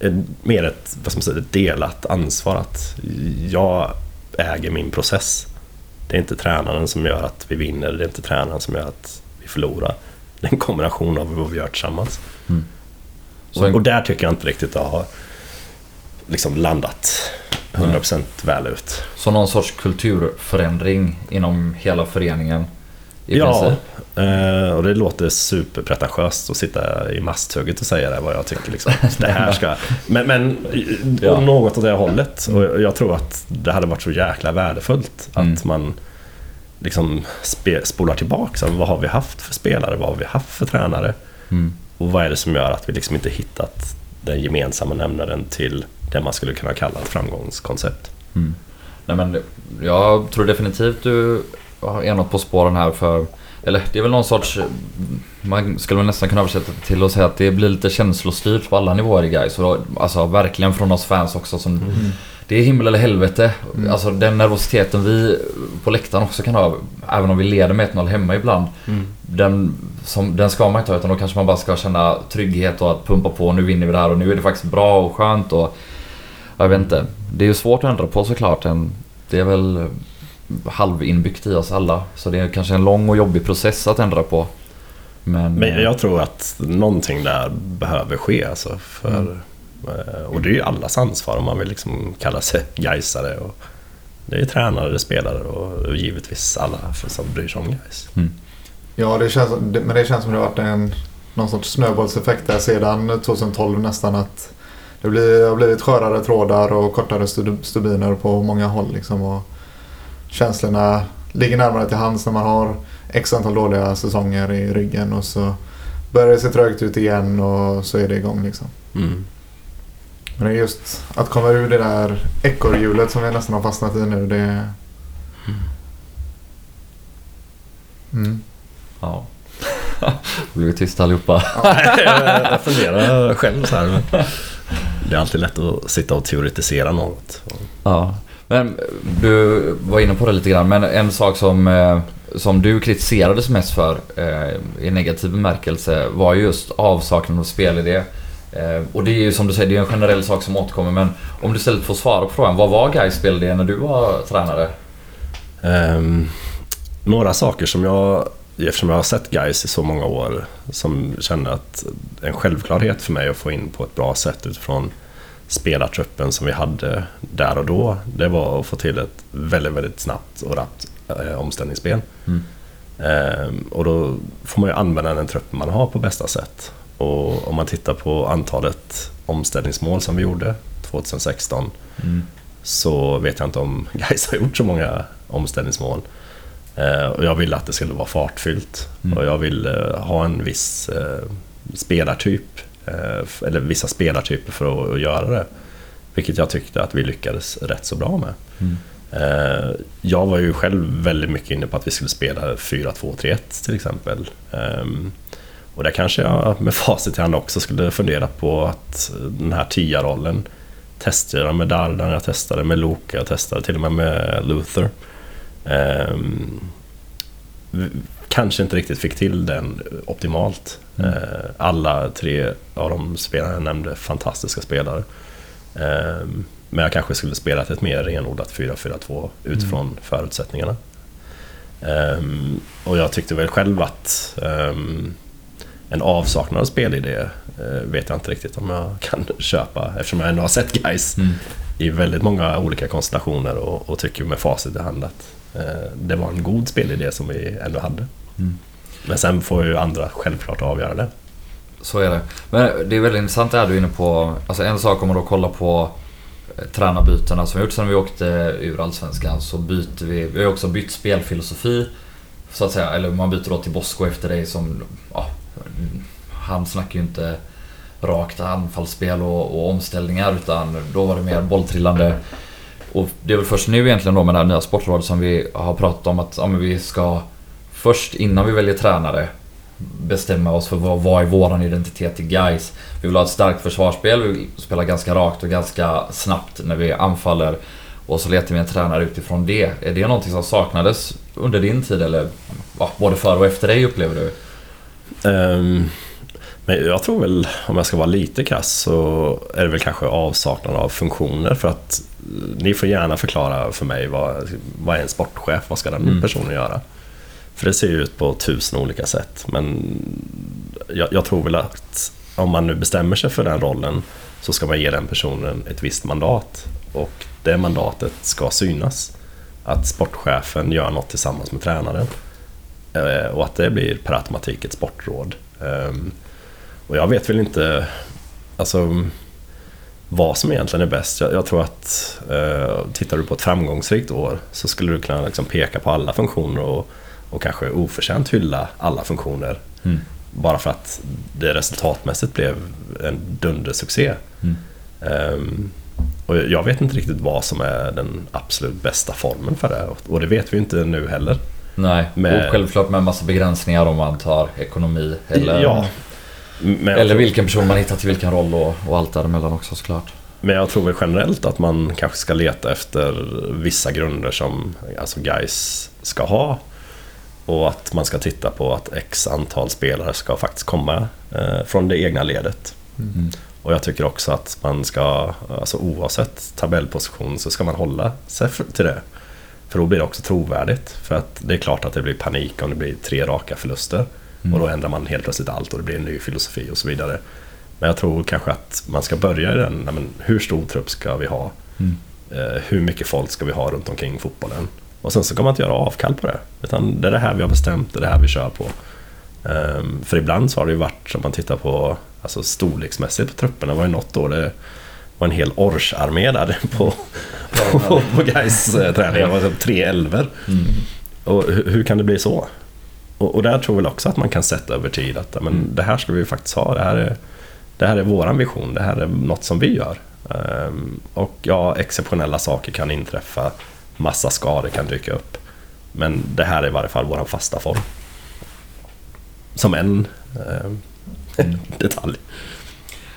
eh, mer ett, vad ska man säga, ett delat ansvar att jag äger min process. Det är inte tränaren som gör att vi vinner, det är inte tränaren som gör att vi förlorar. Det är en kombination av vad vi gör tillsammans. En- Och, och där tycker jag inte riktigt det har liksom landat 100% väl ut. Så någon sorts kulturförändring inom hela föreningen Ja, princip. eh, och det låter superpretentiöst att sitta i masthugget och säga det vad jag tycker. Liksom. Det här ska... Men, men Ja. något åt det hållet. Och jag tror att det hade varit så jäkla värdefullt att Mm. man liksom spolar tillbaka. Vad har vi haft för spelare? Vad har vi haft för tränare? Mm. Och vad är det som gör att vi liksom inte hittat den gemensamma nämnaren till det man skulle kunna kalla ett framgångskoncept? Mm. Nej, men jag tror definitivt du är något på spåren här för... Eller det är väl någon sorts... Man skulle väl nästan kunna översätta det till att säga att det blir lite känslostyrt på alla nivåer i guys. Och Alltså verkligen från oss fans också som... Det är himmel eller helvete. Mm. Alltså den nervositeten vi på läktaren också kan ha. Även om vi leder med 1-0 hemma ibland. Den, som, den ska man inte ha utan då kanske man bara ska känna trygghet och att pumpa på. Nu vinner vi det här och nu är det faktiskt bra och skönt och... Jag vet inte. Det är ju svårt att ändra på såklart. En, det är väl halvinbyggt i oss alla. Så det är kanske en lång och jobbig process att ändra på. Men... Men jag tror att någonting där behöver ske. Alltså, för, eh, Och det är ju allas ansvar om man vill liksom kalla sig Gaisare. Och det är tränare, det är spelare och givetvis alla för- som bryr sig om Gais. Ja, det känns, men det känns som det har varit en, någon sorts snöbollseffekt där sedan 2012 nästan. att Det blir, har blivit skörare trådar och kortare stub- stubiner på många håll. Liksom, och känslorna ligger närmare till hands när man har x antal dåliga säsonger i ryggen och så börjar det se trögt ut igen och så är det igång. Liksom. Mm. Men det är just att komma ur det där ekorrhjulet som vi nästan har fastnat i nu. Det... Mm. Ja. Då blev vi tysta allihopa. jag funderar själv så här. Det är alltid lätt att sitta och teoretisera något. Ja. Men du var inne på det lite grann. Men en sak som, eh, som du kritiserades mest för eh, i negativ bemärkelse var ju just avsaknaden av spelidé. Eh, och det är ju som du säger, det är en generell sak som återkommer. Men om du istället får svara på frågan. Vad var Gais spelidé när du var tränare? Ehm, några saker som jag, eftersom jag har sett guys i så många år, som känner att en självklarhet för mig att få in på ett bra sätt utifrån spelartruppen som vi hade där och då, det var att få till ett väldigt, väldigt snabbt och rappt eh, omställningsspel. Mm. Ehm, och då får man ju använda den truppen man har på bästa sätt. Och om man tittar på antalet omställningsmål som vi gjorde 2016 Mm. så vet jag inte om guys har gjort så många omställningsmål. Eh, och jag ville att det skulle vara fartfyllt. Mm. Och jag ville ha en viss eh, spelartyp, eh, eller vissa spelartyper för att, göra det. Vilket jag tyckte att vi lyckades rätt så bra med. Mm. Eh, jag var ju själv väldigt mycket inne på att vi skulle spela 4-2-3-1 till exempel. Ehm, och där kanske jag med facit i hand också skulle fundera på att den här tia-rollen testade jag med Dardan, jag testade med Loka, jag testade till och med med Luther. Ehm, kanske inte riktigt fick till den optimalt. Mm. Eh, alla tre av de spelarna jag nämnde, fantastiska spelare. Ehm, men jag kanske skulle spelat ett mer renodlat 4-4-2 utifrån förutsättningarna. Ehm, och jag tyckte väl själv att ehm, en avsaknad av spelidé eh, vet jag inte riktigt om jag kan köpa eftersom jag ändå har sett guys Mm. i väldigt många olika konstellationer och, och tycker med facit i hand att det var en god spelidé som vi ändå hade. Mm. Men sen får ju andra självklart avgöra det. Så är det. Men det är väldigt intressant det här du är inne på. Alltså en sak om man då kollar på tränarbytena som vi gjort sedan vi åkte ur Allsvenskan så byter vi, vi har också bytt spelfilosofi. Så att säga, eller man byter då till Bosko efter dig som, ja, han snackar ju inte rakt anfallsspel och, och omställningar utan då var det mer bolltrillande. Och det är väl först nu egentligen då med det här nya sportrådet som vi har pratat om att ja, men vi ska först innan vi väljer tränare bestämma oss för vad, vad är våran identitet i guys. Vi vill ha ett starkt försvarsspel, vi vill spela ganska rakt och ganska snabbt när vi anfaller. Och så letar vi en tränare utifrån det. Är det någonting som saknades under din tid eller ja, både före och efter dig upplever du? Um, men jag tror väl, om jag ska vara lite krass, så är det väl kanske avsaknad av funktioner. För att ni får gärna förklara för mig vad, vad är en sportchef? Vad ska den mm. personen göra? För det ser ju ut på tusen olika sätt. Men jag, jag, tror väl att om man nu bestämmer sig för den rollen så ska man ge den personen ett visst mandat. Och det mandatet ska synas. Att sportchefen gör något tillsammans med tränaren. Eh, och att det blir per automatik ett sportråd. Ehm, och jag vet väl inte alltså, vad som egentligen är bäst. Jag, jag tror att eh, tittar du på ett framgångsrikt år så skulle du kunna liksom peka på alla funktioner och, och kanske oförtjänt hylla alla funktioner. Mm. Bara för att det resultatmässigt blev en dundersuccé. Mm. Um, och jag vet inte riktigt vad som är den absolut bästa formen för det. Och det vet vi inte nu heller. Nej, med... och självklart med en massa begränsningar om man tar ekonomi eller, ja, eller vilken person man hittar till vilken roll och, och allt däremellan också såklart. Men jag tror väl generellt att man kanske ska leta efter vissa grunder som alltså guys ska ha. Och att man ska titta på att x antal spelare ska faktiskt komma eh, från det egna ledet. Mm. Och jag tycker också att man ska, alltså oavsett tabellposition så ska man hålla sig till det. För då blir det också trovärdigt. För att det är klart att det blir panik om det blir tre raka förluster. Mm. Och då ändrar man helt plötsligt allt och det blir en ny filosofi och så vidare. Men jag tror kanske att man ska börja i den, men hur stor trupp ska vi ha? Mm. Eh, hur mycket folk ska vi ha runt omkring fotbollen? Och sen så kan man inte göra avkall på det. Utan det är det här vi har bestämt, det är det här vi kör på. Um, för ibland så har det ju varit, om man tittar på alltså storleksmässigt på trupperna, var ju något år det var en hel Ors-armé där på, på, på, på Gais eh, träning. Det var tre elver. Mm. Och hur, hur, kan det bli så? Och, och där tror jag också att man kan sätta över tid att men, mm. det här ska vi faktiskt ha. Det här är, det här är våran vision. Det här är något som vi gör. Um, och ja, exceptionella saker kan inträffa. Massa skador kan dyka upp. Men det här är i varje fall vår fasta form. Som en eh, detalj.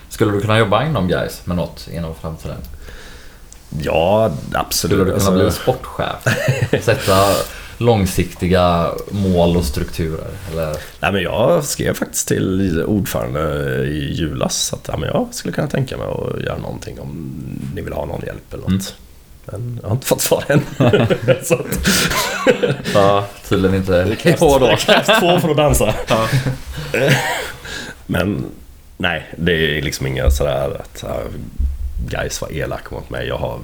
Skulle du kunna jobba inom Gais med något inom framtiden? Ja, absolut. Skulle du kunna bli alltså- sportchef? Sätta långsiktiga mål och strukturer? Eller? Nej, men jag skrev faktiskt till ordförande i julas att ja, men jag skulle kunna tänka mig att göra någonting om ni vill ha någon hjälp eller något. Mm. Men jag har inte fått svar än. ja, tydligen inte. Det krävs, det krävs två för att dansa. Ja. Men nej, det är liksom inga sådär att guys var elak mot mig. Jag har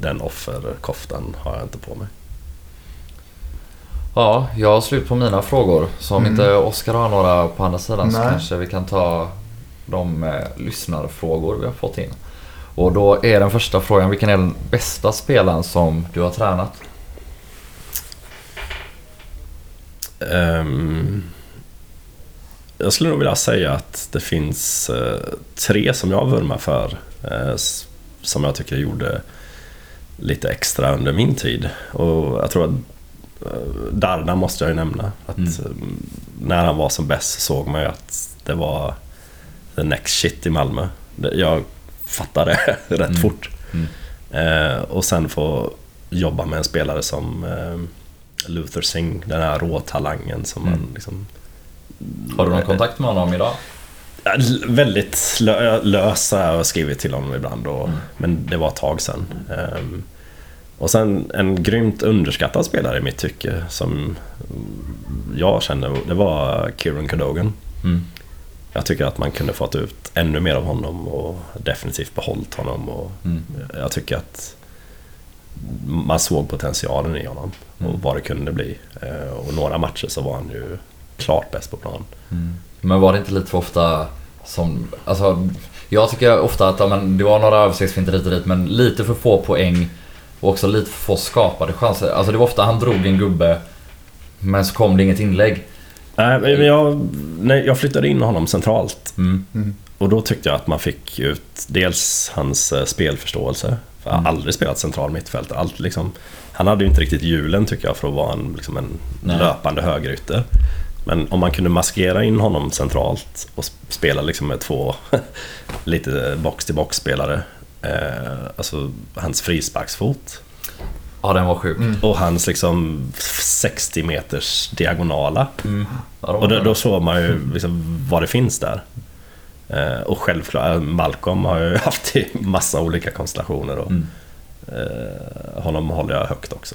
den offerkoftan har jag inte på mig. Ja, jag har slut på mina frågor. Så om mm. inte Oskar har några på andra sidan nej. så kanske vi kan ta de eh, lyssnarfrågor vi har fått in. Och då är den första frågan, vilken är den bästa spelaren som du har tränat? Um, jag skulle nog vilja säga att det finns uh, tre som jag vurmar för. Uh, som jag tycker gjorde lite extra under min tid. Och jag tror att Darda måste jag ju nämna. Att, mm. När han var som bäst såg man ju att det var the next shit i Malmö. Jag fatta det rätt mm. fort. Mm. Eh, och sen få jobba med en spelare som eh, Luther Singh, den här råtalangen som mm. man liksom... Har du någon kontakt med honom idag? Väldigt lö lös har jag skrivit till honom ibland, och, mm. men det var ett tag sedan. Um, och sen en grymt underskattad spelare i mitt tycke som jag känner, det var Kieran Cadogan. Mm jag tycker att man kunde fått ut ännu mer av honom och definitivt behållit honom. Och mm. Jag tycker att man såg potentialen i honom och mm. vad det kunde bli. Eh, och några matcher så var han ju klart bäst på plan. Mm. Men var det inte lite för ofta som, alltså Jag tycker ofta att ja, men, det var några överstegsfinter hit och dit men lite för få poäng och också lite för få skapade chanser. Alltså det var ofta han drog en gubbe men så kom det inget inlägg. Nej, men jag, nej, jag flyttade in honom centralt. Mm. Och då tyckte jag att man fick ut dels hans eh, spelförståelse. För jag har aldrig spelat central mittfält. Allt liksom, han hade ju inte riktigt hjulen tycker jag för att vara en, liksom en Nej. löpande högerytter. Men om man kunde maskera in honom centralt och sp- spela liksom med två lite box-till-box spelare. Eh, alltså hans frisparksfot Ja den var sjuk. och hans liksom 60 meters diagonala. Mm. Och då, då såg man ju liksom vad det finns där. Eh, och självklart, eh, Malcolm har ju haft i massa olika konstellationer och Mm. eh, honom håller jag högt också.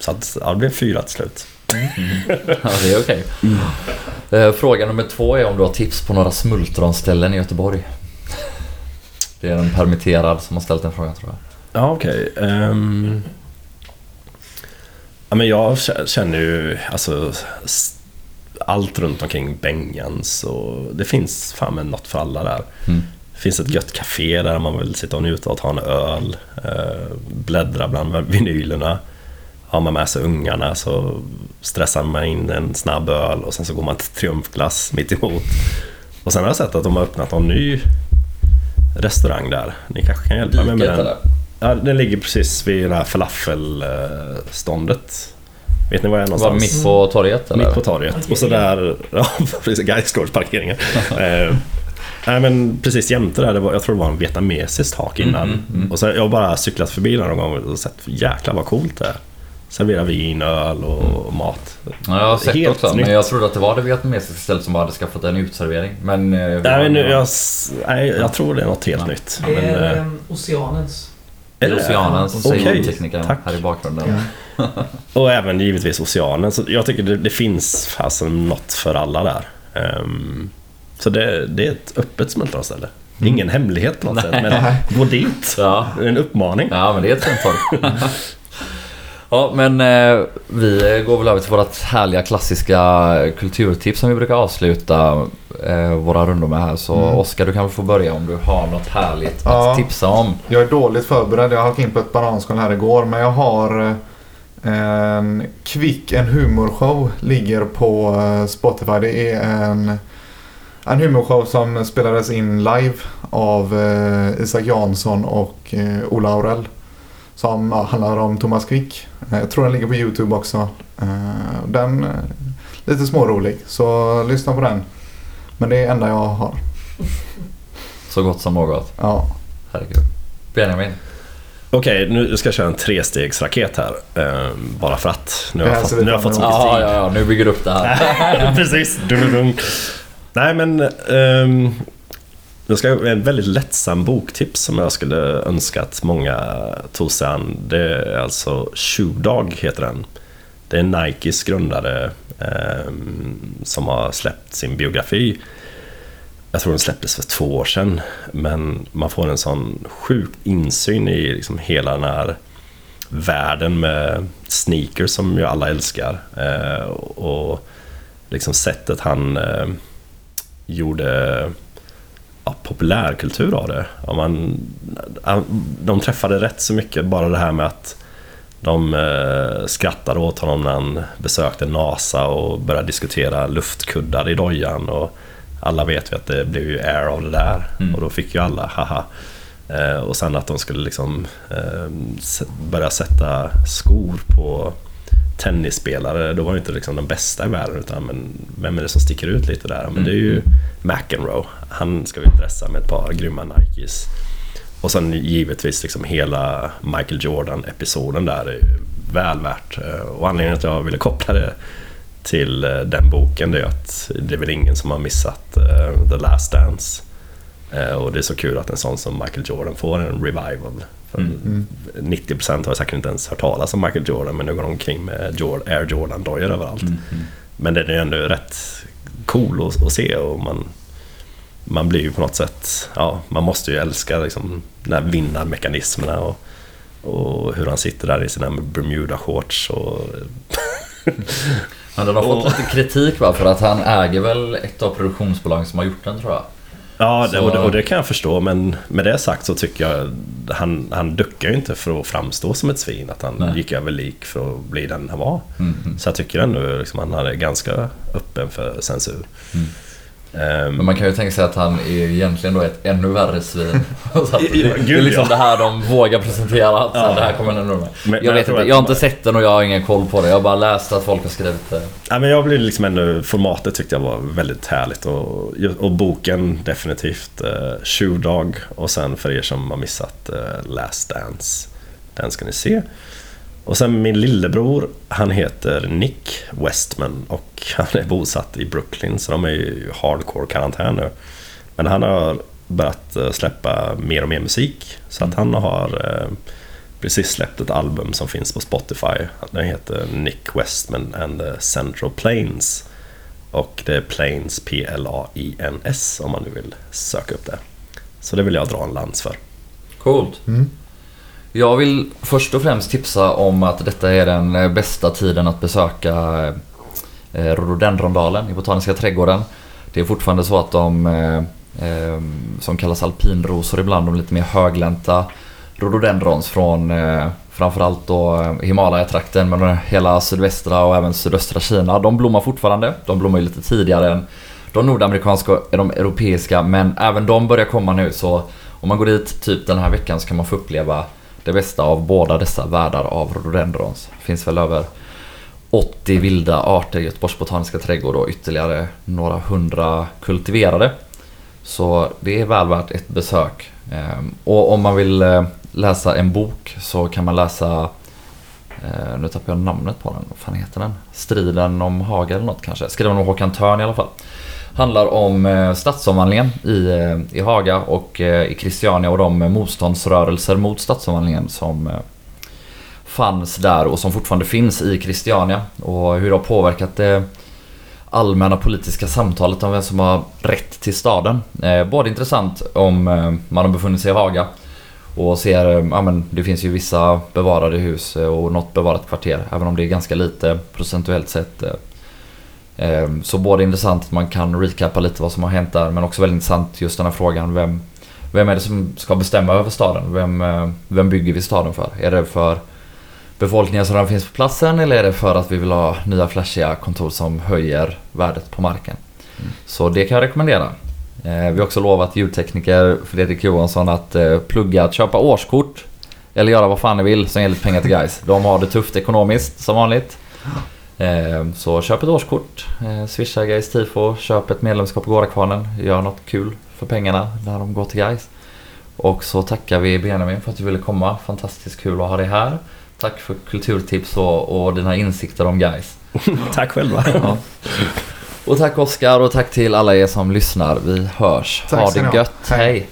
Så att, ja, det blev fyra till slut. Ja, det är okej. Eh, Fråga nummer två är om du har tips på några smultronställen i Göteborg. Det är en permitterad som har ställt den frågan tror jag. Ja, okej. Ehm, ja, men jag kä- känner ju alltså allt runt omkring Bengans och det finns fan med något för alla där. Mm. Det finns ett gött café där man vill sitta och njuta och ta en öl, eh, bläddra bland vinylerna. Har man med sig ungarna så stressar man in en snabb öl och sen så går man till Triumfglass mitt emot. Och sen har jag sett att de har öppnat någon ny restaurang där. Ni kanske kan hjälpa mig med den? eller? Ja, den ligger precis vid det här falafelståndet. Vet ni var jag är Var någonstans? det mitt på torget eller? Mitt på torget. Och så där, ja precis, Gaisgårdsparkeringen. eh, nej men precis jämte där, det var, jag tror det var en vietnamesiskt tak innan. Mm, mm, mm. Och så jag har bara cyklat förbi där någon gång och sett, jäklar vad coolt det är. Servera vin, öl och mat. Ja, jag har sett Helt också. nytt. Men jag trodde att det var det vietnamesiska stället som bara hade skaffat en utservering. Men... eh, Nej, men nu, jag, nej, jag tror det är något helt Ja. nytt. Det Men, är eh, eh, Oceanens. är det det? Oceanens, Okej, säger tack. här i bakgrunden. Och även givetvis Oceanen. Så jag tycker det, det finns fasen något för alla där. Ehm, så det, det är ett öppet smultronställe. Ingen hemlighet på något sätt, men gå dit. Ja. Det är en uppmaning. Ja, men det är ett fint. Ja, men eh, vi går väl över till vårt härliga klassiska kulturtips som vi brukar avsluta eh, våra rundor med här. Så Oskar, du kan väl få börja om du har något härligt Ja. att tipsa om. Jag är dåligt förberedd. Jag halkade in på ett bananskal här igår. Men jag har eh, en Kvick, en humorshow. Ligger på eh, Spotify. Det är en, en humorshow som spelades in live av eh, Isak Jansson och eh, Ola Aurell. Som handlar om Thomas Quick. Eh, Jag tror den ligger på YouTube också. Eh, Den eh, lite smårolig. Så lyssna på den. Men det är det enda jag har. Så gott som något. Ja. Herregud. Benjamin. Okej, nu ska jag köra en trestegsraket här. Ehm, bara för att. Nu har jag fått, nu har jag fått så mycket Ja, tid. ja, ja, nu bygger du upp det här. Precis. Dum, dum. Nej men... Um, jag ska en väldigt lättsam boktips som jag skulle önska att många tog sig an. Det är alltså Shoe Dog heter den. Det är Nikes grundare eh, som har släppt sin biografi. Jag tror den släpptes för två år sedan. Men man får en sån sjuk insyn i liksom hela den här världen med sneakers som ju alla älskar. Eh, och liksom sättet han eh, gjorde ja, populärkultur av det. Ja, man, de träffade rätt så mycket, bara det här med att de eh, skrattade åt honom när han besökte NASA och började diskutera luftkuddar i dojan. Och alla vet ju att det blev ju air av det där. Mm. Och då fick ju alla haha. Eh, och sen att de skulle liksom eh, börja sätta skor på tennisspelare. Då var det inte liksom de bästa i världen utan men vem är det som sticker ut lite där? Men det är ju McEnroe. Han ska vi dressa med ett par grymma Nikes. Och sen givetvis liksom hela Michael Jordan-episoden där är ju väl värt. Eh, Och anledningen till att jag ville koppla det till eh, den boken det är att det är väl ingen som har missat eh, The Last Dance. Och det är så kul att en sån som Michael Jordan får en revival. För Mm. 90% har säkert inte ens hört talas om Michael Jordan men nu går de omkring med Air Jordan-dojor överallt. Mm, mm. Men den är ju ändå rätt cool att, att se och man, man blir ju på något sätt, ja, man måste ju älska liksom de här vinnarmekanismerna och, och hur han sitter där i sina Bermuda-shorts och... Den har fått lite kritik va? För att han äger väl ett av produktionsbolagen som har gjort den tror jag. Ja, Så- och, det, och det kan jag förstå, men med det sagt så tycker jag han, han duckar ju inte för att framstå som ett svin. Att han Nej. gick över lik för att bli den han var. Mm. Så jag tycker ändå liksom, han är ganska öppen för censur. Mm. Ehm, Men man kan ju tänka sig att han är egentligen då ett ännu värre svin. Det, är liksom det här de vågar presentera. Att Ja. det här kommer ändå med. Men- jag jag vet tror inte, jag har inte sett den och jag har ingen koll på det. Jag har bara läst att folk har skrivit det. Ja, men jag blev liksom ändå, formatet tyckte jag var väldigt härligt och, och boken definitivt eh, Shoe Dog och sen för er som har missat eh, Last Dance, den ska ni se. Och sen min lillebror, han heter Nick Westman och han är bosatt i Brooklyn så de är ju hardcore karantän nu. Men han har börjat eh, släppa mer och mer musik så att han har eh, precis släppt ett album som finns på Spotify. Den heter Nick Westman and the Central Plains. Och det är Plains, P-L-A-I-N-S om man nu vill söka upp det. Så det vill jag dra en lans för. Coolt. Mm. Jag vill först och främst tipsa om att detta är den eh, bästa tiden att besöka eh, eh, rhododendrondalen i Botaniska trädgården. Det är fortfarande så att de som kallas alpinrosor ibland, de lite mer höglänta rhododendrons från framförallt då Himalaya-trakten men hela sydvästra och även sydöstra Kina. De blommar fortfarande. De blommar ju lite tidigare än de nordamerikanska och de europeiska men även de börjar komma nu så om man går dit typ den här veckan så kan man få uppleva det bästa av båda dessa världar av rhododendrons. Det finns väl över 80 vilda arter i Göteborgs botaniska trädgård och ytterligare några hundra kultiverade. Så det är väl värt ett besök. Ehm, och om man vill eh, läsa en bok så kan man läsa eh, nu tappar jag namnet på den. Vad fan heter den? Striden om Haga eller något kanske. Skriven av Håkan Törn i alla fall. Handlar om eh, stadsomvandlingen i, eh, i Haga och eh, i Christiania och de motståndsrörelser mot stadsomvandlingen som fanns där och som fortfarande finns i Christiania. Och hur det har påverkat det allmänna politiska samtalet om vem som har rätt till staden. Både intressant om man har befunnit sig i Haga och ser, ja men det finns ju vissa bevarade hus och något bevarat kvarter även om det är ganska lite procentuellt sett eh. Eh, Så både intressant att man kan recappa lite vad som har hänt där men också väldigt intressant just den här frågan vem, vem är det som ska bestämma över staden? Vem, eh, vem bygger vi staden för? Är det för befolkningen som redan finns på platsen eller är det för att vi vill ha nya flashiga kontor som höjer värdet på marken? Så det kan jag rekommendera. Eh, vi har också lovat ljudtekniker Fredrik Johansson att eh, plugga att köpa årskort eller göra vad fan ni vill som ger lite pengar till guys. De har det tufft ekonomiskt som vanligt. Eh, så köp ett årskort, eh, swisha guys tifo, köp ett medlemskap i Gårdakvarnen, gör något kul för pengarna när de går till guys. Och så tackar vi Benjamin för att du ville komma. Fantastiskt kul att ha dig här. Tack för kulturtips och, och dina insikter om guys. Tack själva. Ja. Och tack Oskar och tack till alla er som lyssnar. Vi hörs. Tack ha det gött. Hej. Hej.